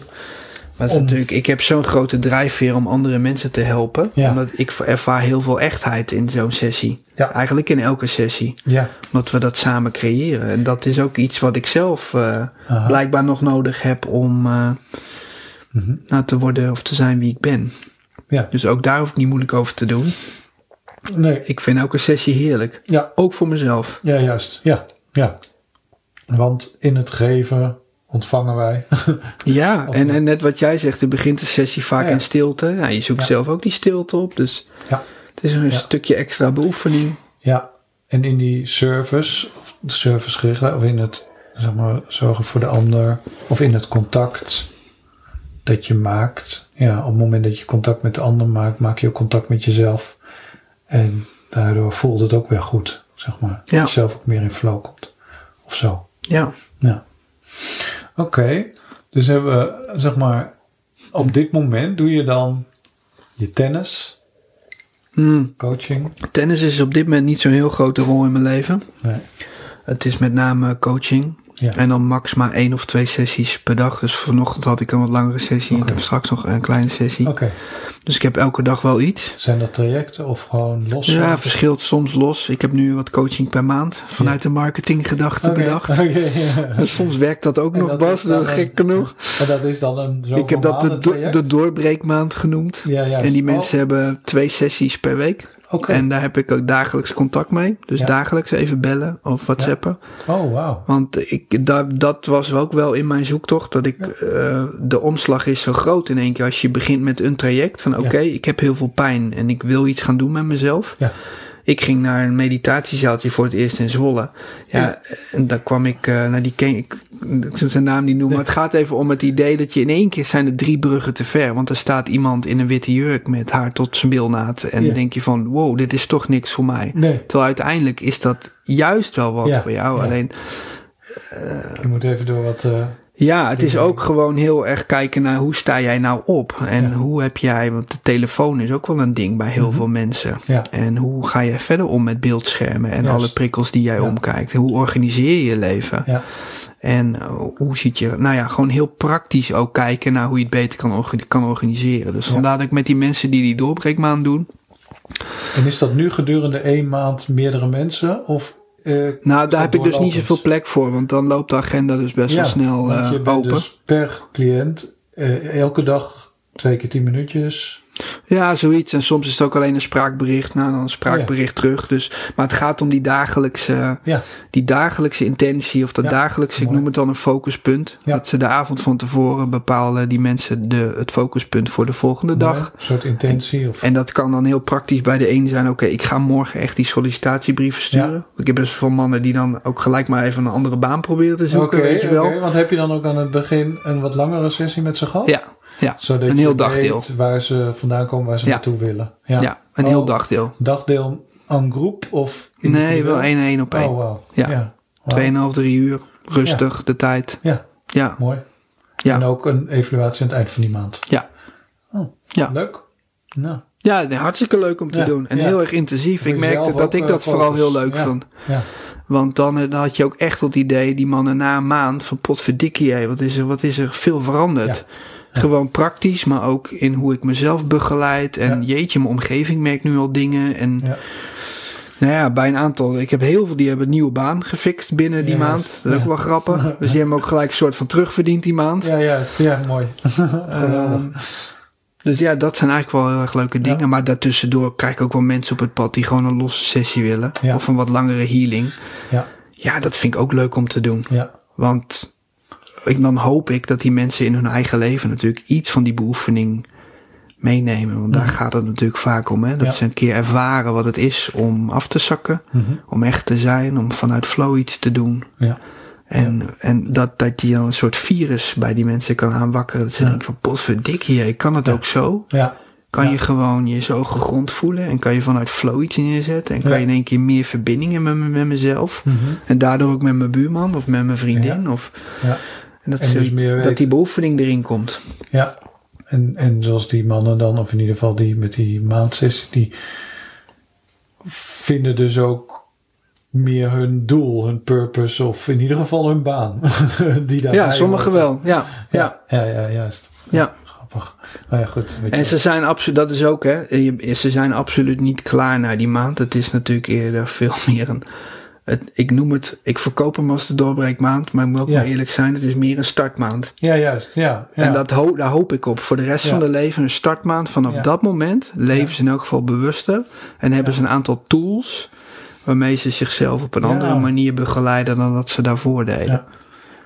Maar Om- natuurlijk, ik heb zo'n grote drijfveer om andere mensen te helpen. Ja. Omdat ik ervaar heel veel echtheid in zo'n sessie. Ja. Eigenlijk in elke sessie. Ja, Omdat we dat samen creëren. En dat is ook iets wat ik zelf eh, blijkbaar nog nodig heb om Mhm. nou, te worden of te zijn wie ik ben. ja. Dus ook daar hoef ik niet moeilijk over te doen. Nee, Ik vind elke sessie heerlijk. ja, Ook voor mezelf. Ja, juist. Ja, ja. Want in het geven ontvangen wij. *laughs* Ja, en, en net wat jij zegt, er begint de sessie vaak Ja. in stilte. Nou, je zoekt Ja. zelf ook die stilte op. Dus ja, het is een stukje extra beoefening. ja. En in die service, of de service gericht, of in het zeg maar, zorgen voor de ander, of in het contact dat je maakt. Ja, op het moment dat je contact met de ander maakt, maak je ook contact met jezelf. En daardoor voelt het ook weer goed, zeg maar. Ja. Dat je zelf ook meer in flow komt. Of zo. Ja, Ja. Oké, dus hebben we, zeg maar, op dit moment doe je dan je tennis, Hmm. coaching. tennis is op dit moment niet zo'n heel grote rol in mijn leven. Nee. Het is met name coaching. Ja. En dan max maar één of twee sessies per dag. Dus vanochtend had ik een wat langere sessie. Ik Oké. heb straks nog een kleine sessie. Oké, Dus ik heb elke dag wel iets. zijn dat trajecten of gewoon los? Ja, verschilt soms los. Ik heb nu wat coaching per maand vanuit de marketinggedachte Oké, bedacht. *laughs* ja. En soms werkt dat ook En nog, Bas. Dat is een- gek genoeg. *laughs* En dat is dan een Ik heb dat de, do- doorbreekmaand genoemd. Ja. En die Oh, mensen hebben twee sessies per week. En daar heb ik ook dagelijks contact mee. Dus Ja. dagelijks even bellen of whatsappen. Oh, wauw. Want ik, dat, dat was ook wel in mijn zoektocht. Dat ik, eh, de omslag is zo groot in één keer. Als je begint met een traject van oké, ik heb heel veel pijn. En ik wil iets gaan doen met mezelf. Ja. Ik ging naar een meditatiezaaltje voor het eerst in Zwolle. Ja, en daar kwam ik, eh naar die ken ik, ik zal zijn naam niet noemen. Maar het gaat even om het idee dat je in één keer zijn er drie bruggen te ver. Want er staat iemand in een witte jurk met haar tot zijn bilnaad. En Ja. dan denk je van, wow, dit is toch niks voor mij. Nee, Terwijl uiteindelijk is dat juist wel wat Ja, voor jou. Alleen, je moet even door wat... eh, ja, het is ook gewoon heel erg kijken naar hoe sta jij nou op. En Ja. Mhm. hoe heb jij, want de telefoon is ook wel een ding bij heel veel mensen. Ja. En hoe ga je verder om met beeldschermen en alle prikkels die jij Ja. omkijkt? Hoe organiseer je je leven? ja, En uh, hoe ziet je, nou ja, gewoon heel praktisch ook kijken naar hoe je het beter kan, orga- kan organiseren. Dus vandaar dat ik met die mensen die die doorbreekmaand doen. en is dat nu gedurende één maand meerdere mensen? Of, eh, Nou, daar heb ik dus niet zoveel plek voor, want dan loopt de agenda dus best wel snel eh, je bent open. dus per cliënt eh, elke dag twee keer tien minuutjes. Ja, zoiets. En soms is het ook alleen een spraakbericht. Nou, dan een spraakbericht terug. Dus, maar het gaat om die dagelijkse, Ja, die dagelijkse intentie of dat Ja, dagelijkse, ik noem het dan een focuspunt. Dat ze de avond van tevoren bepalen die mensen de, het focuspunt voor de volgende dag. Een soort intentie. Of, En dat kan dan heel praktisch bij de een zijn. Oké, ik ga morgen echt die sollicitatiebrieven sturen. Ik heb best veel mannen die dan ook gelijk maar even een andere baan proberen te zoeken, weet je wel. oké, want heb je dan ook aan het begin een wat langere sessie met ze gehad? Ja, ja. Zodat een heel dagdeel. waar ze vandaan komen, waar ze Ja. naartoe willen. Ja, een Oh, heel dagdeel. Dagdeel aan groep of Nee, wel één één op één. Oh, wauw. Ja. ja. Wauw. Tweeënhalf, drie uur. Rustig, de tijd. Ja, Ja, mooi. Ja. En ook een evaluatie aan het eind van die maand. ja. Oh, Ja. leuk. Nou, Ja, hartstikke leuk om te Ja, doen. En ja. heel erg intensief. Voor Ik merkte dat ik eh, dat vooral heel leuk Ja. vond. ja. Want dan, eh, dan had je ook echt het idee, die mannen na een maand van potverdikkie, wat is er, wat is er veel veranderd. Gewoon praktisch, maar ook in hoe ik mezelf begeleid. En Ja. jeetje, mijn omgeving merkt nu al dingen. En Ja. nou ja, bij een aantal, ik heb heel veel die hebben een nieuwe baan gefixt binnen die maand. Dat is ook wel grappig. *laughs* Dus die hebben ook gelijk een soort van terugverdiend die maand. Ja, juist. Ja, mooi. *laughs* Ehm, Dus ja, dat zijn eigenlijk wel heel erg leuke dingen. Maar daartussendoor krijg ik ook wel mensen op het pad die gewoon een losse sessie willen. Ja. Of een wat langere healing. Ja, Ja, dat vind ik ook leuk om te doen. ja, Want ik, dan hoop ik dat die mensen in hun eigen leven natuurlijk iets van die beoefening meenemen. Want daar gaat het natuurlijk vaak om. Hè? Dat Mhm. Ja. ze een keer ervaren wat het is om af te zakken. Mhm. Om echt te zijn. Om vanuit flow iets te doen. ja. En, en dat, dat je dan een soort virus bij die mensen kan aanwakkeren. Dat ze denken van potverdikkie, kan het ook zo? ja. Kan je gewoon je zo gegrond voelen en kan je vanuit flow iets neerzetten en kan je in één keer meer verbindingen met, me- met mezelf Mhm. en daardoor ook met mijn buurman of met mijn vriendin of ja. En dat, En dus dat die beoefening erin komt. Ja, en, en zoals die mannen dan, of in ieder geval die met die maandsessie, die vinden dus ook meer hun doel, hun purpose, of in ieder geval hun baan. *laughs* die daarbij Ja, sommigen wel. Ja, ja, Ja, ja, ja, juist. ja. Grappig. Maar ja, goed. En je, ze zijn absoluut, dat is ook hè, ze zijn absoluut niet klaar na die maand. Het is natuurlijk eerder *laughs* veel meer een, het, ik noem het, ik verkoop hem als de doorbreekmaand, maar ik moet ook Ja. maar eerlijk zijn, het is meer een startmaand. ja, juist. Ja, ja. En dat ho daar hoop ik op. Voor de rest Ja. van hun leven een startmaand. Vanaf dat moment leven ze in elk geval bewuster. En hebben ze een aantal tools waarmee ze zichzelf op een andere manier begeleiden dan dat ze daarvoor deden.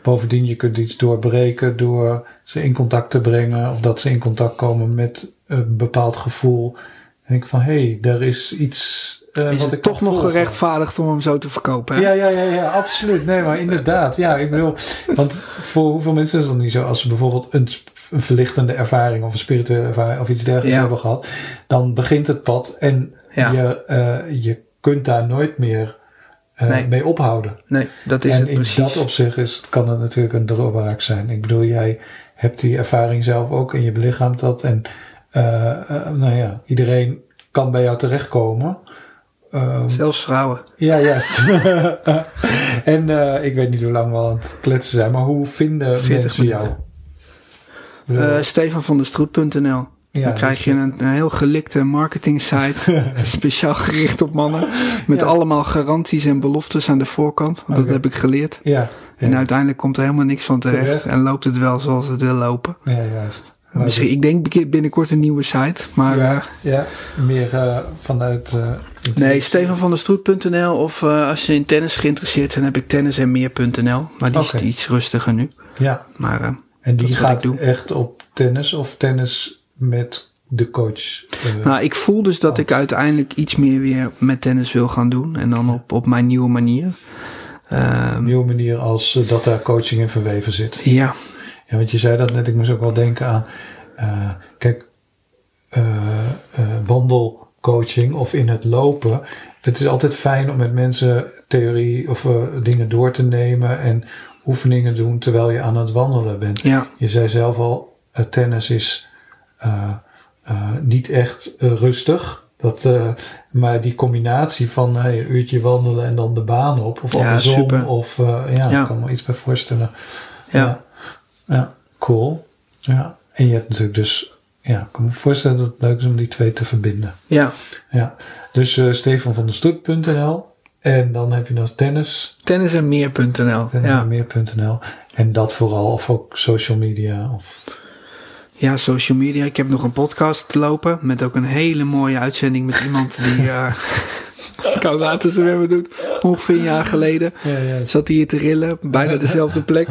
Bovendien, je kunt iets doorbreken door ze in contact te brengen. Of dat ze in contact komen met een bepaald gevoel. En ik van, hé, hey, daar is iets eh, is wat het toch nog volgen. gerechtvaardigd om hem zo te verkopen? hè? Ja, ja, ja, ja, absoluut. Nee, maar inderdaad. Ja, ik bedoel, want voor hoeveel mensen is dat niet zo? Als ze bijvoorbeeld een, verlichtende ervaring of een spirituele ervaring of iets dergelijks Ja. hebben gehad, dan begint het pad en Ja. je, eh, je kunt daar nooit meer eh, Nee. mee ophouden. Nee, dat is en het in precies. dat opzicht is, kan het natuurlijk een doorbraak zijn. Ik bedoel, jij hebt die ervaring zelf ook en je belichaamt dat. En nou ja, iedereen kan bij jou terechtkomen. Ehm, Zelfs vrouwen. ja, juist. *laughs* en eh, ik weet niet hoe lang we aan het kletsen zijn, maar hoe vinden 40 mensen jou? minuten. Stefanvandestroet.nl ja, Dan krijg je een, een heel gelikte marketing site. *laughs* speciaal gericht op mannen. Met Ja. allemaal garanties en beloftes aan de voorkant. Dat heb ik geleerd. Ja, En uiteindelijk komt er helemaal niks van terecht. Terecht. En loopt het wel zoals het wil lopen. ja, juist. Maar Misschien, dus- ik denk binnenkort een nieuwe site. Maar ja, eh, ja, meer eh, vanuit... eh, nee, stefanvandestroet.nl of als je in tennis geïnteresseerd bent, heb ik tennisenmeer.nl. Maar die is iets rustiger nu. Ja, Maar en die gaat echt op tennis of tennis met de coach? nou, ik voel dus dat Oh. ik uiteindelijk iets meer weer met tennis wil gaan doen. En dan op, op mijn nieuwe manier. Ehm, nieuwe manier als dat daar coaching in verweven zit. ja, Ja, want je zei dat net, ik moest ook wel denken aan, eh, kijk, eh, eh, wandelcoaching of in het lopen. Het is altijd fijn om met mensen theorie of dingen door te nemen en oefeningen doen terwijl je aan het wandelen bent. ja, Je zei zelf al, tennis is niet echt rustig. Dat, maar die combinatie van hey, een uurtje wandelen en dan de baan op, of Ja, andersom, super. of ja, Ja. ik kan me iets bij voorstellen. ja. Ja. Cool. Ja. En je hebt natuurlijk dus, ja, ik kan me voorstellen dat het leuk is om die twee te verbinden. ja. Ja. Dus eh Stefan van der Stoet.nl en dan heb je nog tennis, Tennisenmeer.nl. Ja. tennisenmeer.nl en dat vooral, of ook social media. Of, ja, social media. Ik heb nog een podcast lopen. Met ook een hele mooie uitzending met iemand die. *laughs* eh kan laten ze hebben doen. Ongeveer een jaar geleden. Zat hij hier te rillen. Bijna dezelfde plek.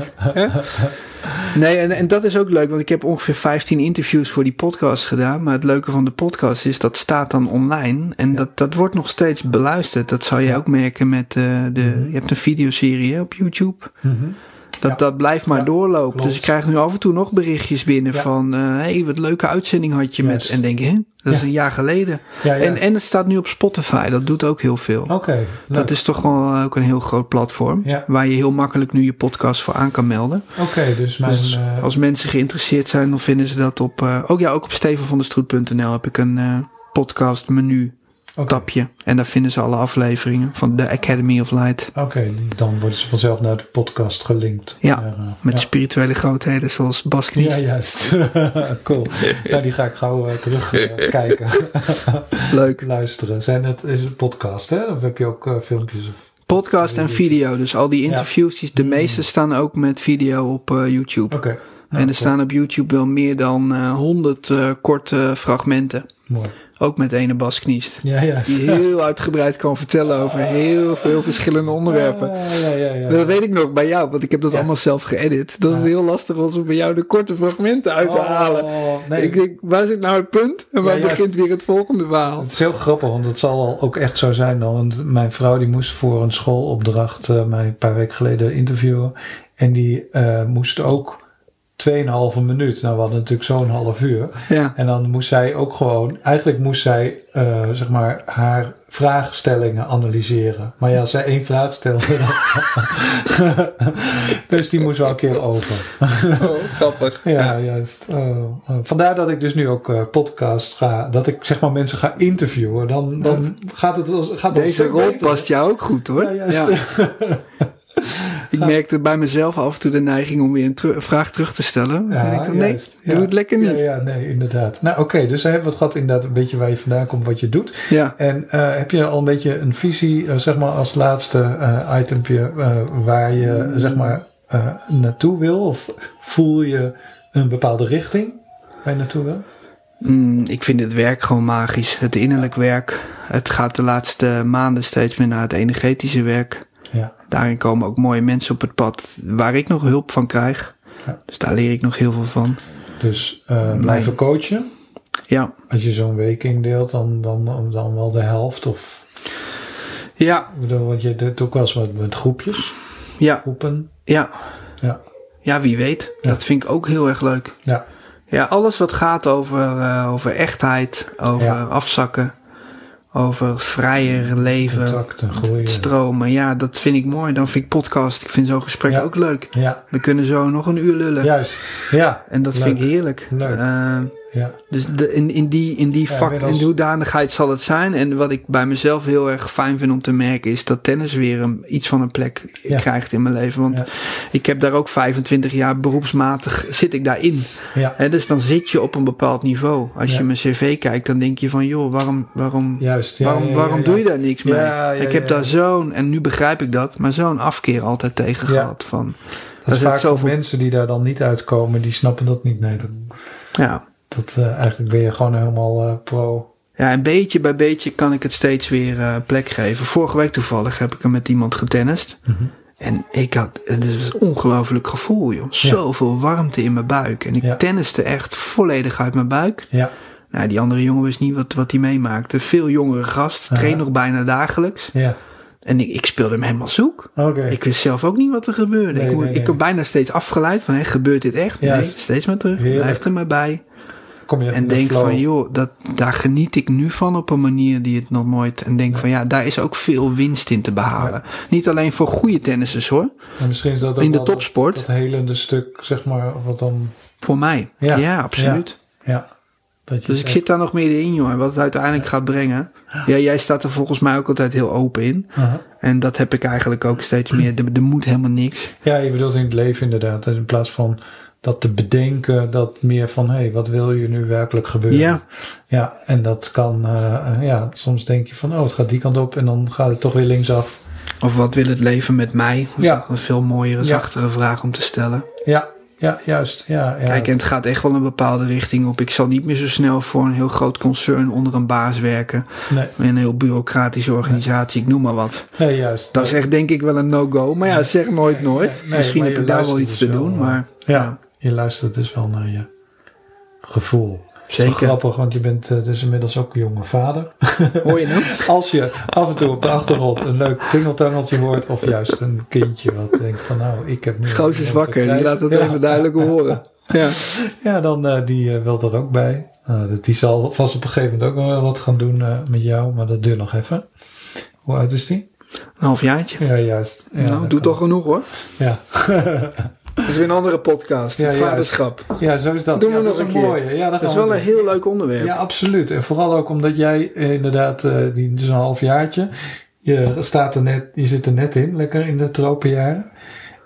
Nee, en, en dat is ook leuk. Want ik heb ongeveer 15 interviews voor die podcast gedaan. Maar het leuke van de podcast is dat staat dan online. En dat, dat wordt nog steeds beluisterd. Dat zal je ook merken met eh, de. Je hebt een videoserie op YouTube. Mhm. Dat, Ja. dat blijft maar Ja, doorlopen. klopt. Dus ik krijg nu af en toe nog berichtjes binnen Ja. van... Hé, hey, wat leuke uitzending had je Juist. met... En denk je? Dat is een jaar geleden. En, en het staat nu op Spotify. Dat doet ook heel veel. Oké. Dat is toch wel ook een heel groot platform. Waar je heel makkelijk nu je podcast voor aan kan melden. Oké, dus mijn... Dus eh, als mensen geïnteresseerd zijn, dan vinden ze dat op... eh, ook ja, ook op stevenvandestroet.nl heb ik een eh, podcast menu tapje. En daar vinden ze alle afleveringen van de Academy of Light. Oké, dan worden ze vanzelf naar de podcast gelinkt. Ja, Maar, eh, Met ja. spirituele grootheden zoals Bas. Ja, juist. *laughs* cool. Ja, die ga ik gauw eh, terug eh, *laughs* kijken. *laughs* Leuk. Luisteren. Zijn het, is het podcast, hè? Of heb je ook filmpjes? Of... Podcast en video. Dus al die interviews, die, de Mm. meeste staan ook met video op eh, YouTube. Oké. en er cool. staan op YouTube wel meer dan eh, honderd korte fragmenten. Mooi. Ook met ene Bas Kniest. Ja, ja. Die heel uitgebreid kan vertellen over heel veel verschillende onderwerpen. Ja, ja, ja, ja. Dat weet ik nog bij jou, want ik heb dat allemaal zelf geëdit. Dat het heel lastig was om bij jou de korte fragmenten uit te halen. Oh, nee. Ik denk, waar zit nou het punt? En waar begint weer het volgende verhaal? Het is heel grappig, want het zal ook echt zo zijn dan. Want mijn vrouw die moest voor een schoolopdracht eh, mij een paar weken geleden interviewen. En die eh, moest ook 2,5 minuut. Nou, we hadden natuurlijk zo'n half uur. Ja. En dan moest zij ook gewoon, eigenlijk moest zij, eh, zeg maar, haar vraagstellingen analyseren. Maar ja, als zij één vraag stelde, dan- *laughs* dus die moest wel een keer over. Oh, grappig. *laughs* Ja, juist. Oh, oh. Vandaar dat ik dus nu ook eh, podcast ga, dat ik zeg maar mensen ga interviewen. Dan, dan gaat het als, gaat Deze rol past jou ook goed hoor. Ja, juist. *laughs* Ik merkte bij mezelf af en toe de neiging om weer een vraag terug te stellen. Ja, denk ik, nee, juist. doe het lekker niet. Ja, ja, nee, inderdaad. Nou, oké, dus dan hebben we het gehad inderdaad een beetje waar je vandaan komt, wat je doet. Ja. En eh, heb je al een beetje een visie, eh, zeg maar als laatste eh itempje, waar je zeg maar naartoe wil? Of voel je een bepaalde richting waar je naartoe wil? Mm, ik vind het werk gewoon magisch. Het innerlijk werk. Het gaat de laatste maanden steeds meer naar het energetische werk. Ja, Daarin komen ook mooie mensen op het pad waar ik nog hulp van krijg. Ja. Dus daar leer ik nog heel veel van. dus eh, blijven coachen. Ja, Als je zo'n week indeelt, dan, dan, dan, wel de helft. Of, ja, ik bedoel, want je doet ook wel eens wat met groepjes, ja, groepen. ja. Ja, Ja, wie weet. Ja. Dat vind ik ook heel erg leuk. ja, Ja, alles wat gaat over, eh, over echtheid, over Ja. afzakken, over vrijer leven, contacten, stromen. Ja, dat vind ik mooi. Dan vind ik podcast, ik vind zo'n gesprek Ja. ook leuk. Ja, We kunnen zo nog een uur lullen. juist. Ja, En dat leuk. vind ik heerlijk. Leuk. Eh, Ja, dus de, in, in die, in die vak, in die hoedanigheid zal het zijn. En wat ik bij mezelf heel erg fijn vind om te merken, is dat tennis weer een, iets van een plek krijgt in mijn leven. Want ik heb daar ook 25 jaar beroepsmatig zit ik daarin. ja, dus dan zit je op een bepaald niveau. Als je mijn cv kijkt, dan denk je van, joh, waarom, waarom, juist. Waarom, waarom doe je daar niks mee? Ik heb daar zo'n, en nu begrijp ik dat, maar zo'n afkeer altijd tegen gehad. Van, Dat is vaak zoveel- mensen die daar dan niet uitkomen, die snappen dat niet. Nee, dat, ja. Dat, eh, eigenlijk ben je gewoon helemaal eh, pro. ja, en beetje bij beetje kan ik het steeds weer eh, plek geven. Vorige week toevallig heb ik er met iemand getennist. Mhm. En ik had, het is een ongelooflijk gevoel, joh. Zoveel warmte in mijn buik. En ik Ja. tenniste echt volledig uit mijn buik. Ja, Nou, die andere jongen wist niet wat, wat hij meemaakte. Veel jongere gast, train nog bijna dagelijks. ja. En ik, ik speelde hem helemaal zoek. Oké. Ik wist zelf ook niet wat er gebeurde. Nee, ik, nee, ik nee. heb bijna steeds afgeleid van, hé, gebeurt dit echt? Nee, steeds maar terug. Heerlijk. Blijf er maar bij. Kom je even En in de denk van, joh, dat, daar geniet ik nu van op een manier die het nog nooit... En denk van, ja, daar is ook veel winst in te behalen. Niet alleen voor goede tennissers, hoor. En misschien is dat ook in de dat- topsport. Dat, helende stuk, zeg maar, wat dan... Voor mij. Ja. Ja, absoluut. Ja. Dus ik zit daar nog meer in, joh. En wat het uiteindelijk gaat brengen. Ja, jij staat er volgens mij ook altijd heel open in. aha. En dat heb ik eigenlijk ook steeds meer. Er, er moet helemaal niks. Ja, je bedoelt in het leven inderdaad. In plaats van dat te bedenken, dat meer van, hé, hey, wat wil je nu werkelijk gebeuren? Ja. Ja, en dat kan, eh, eh, ja, soms denk je van, oh, het gaat die kant op en dan gaat het toch weer linksaf. Of wat wil het leven met mij? Dat Ja. een veel mooiere, Ja. zachtere vraag om te stellen. Ja, ja, juist. Ja, ja. Kijk, en het gaat echt wel een bepaalde richting op. Ik zal niet meer zo snel voor een heel groot concern onder een baas werken. nee, een heel bureaucratische organisatie, ik noem maar wat. nee, juist. Dat is echt denk ik wel een no-go. Maar ja, zeg nooit nooit. Misschien heb ik daar wel iets dus te doen, wel, maar ja, je luistert dus wel naar je gevoel. zeker. Grappig, want je bent eh, dus inmiddels ook een jonge vader. *laughs* Hoor je nou? *laughs* Als je af en toe op de achtergrond een leuk tingeltangeltje hoort, of juist een kindje wat denkt van nou, ik heb nu... Goos is wakker, die laat het Ja. even duidelijk horen. *laughs* Ja. Ja, dan eh, die eh, wil er ook bij. Nou, die zal vast op een gegeven moment ook wel wat gaan doen met jou, maar dat duurt nog even. Hoe oud is die? Een halfjaartje. Ja, juist. Ja, nou, doe toch genoeg hoor. Ja. Dat is weer een andere podcast. Ja, het juist. vaderschap. ja, zo is dat. Doen we ja, dat is een keer. mooie. Ja, Dat is wel een heel leuk onderwerp. Ja, absoluut. En vooral ook omdat jij eh, inderdaad, eh, die dus een halfjaartje, je staat er net, je zit er net in, lekker in de tropenjaren.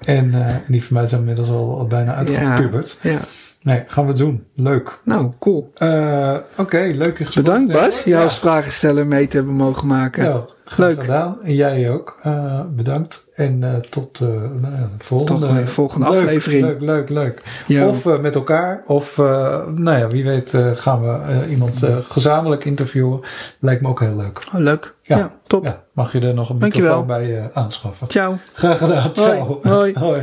En eh, die van mij zijn inmiddels al, al bijna uitgepubert. Ja. Nee, gaan we doen. Leuk. Nou, cool. Eh, Oké, leuk je gesproken Bedankt. Bas, jou als vragensteller mee te hebben mogen maken. Ja, graag Leuk. gedaan. En jij ook. Eh, bedankt. En eh, tot nou de volgende, Tot volgende Leuk, aflevering. Leuk, leuk, leuk. Ja. Of met elkaar. Of, nou ja, wie weet gaan we iemand gezamenlijk interviewen. Lijkt me ook heel leuk. Oh, leuk. Ja. Ja, top. Ja, mag je er nog een Dankjewel. microfoon bij aanschaffen. Ciao. Graag gedaan. Hoi. Ciao. Hoi. Hoi.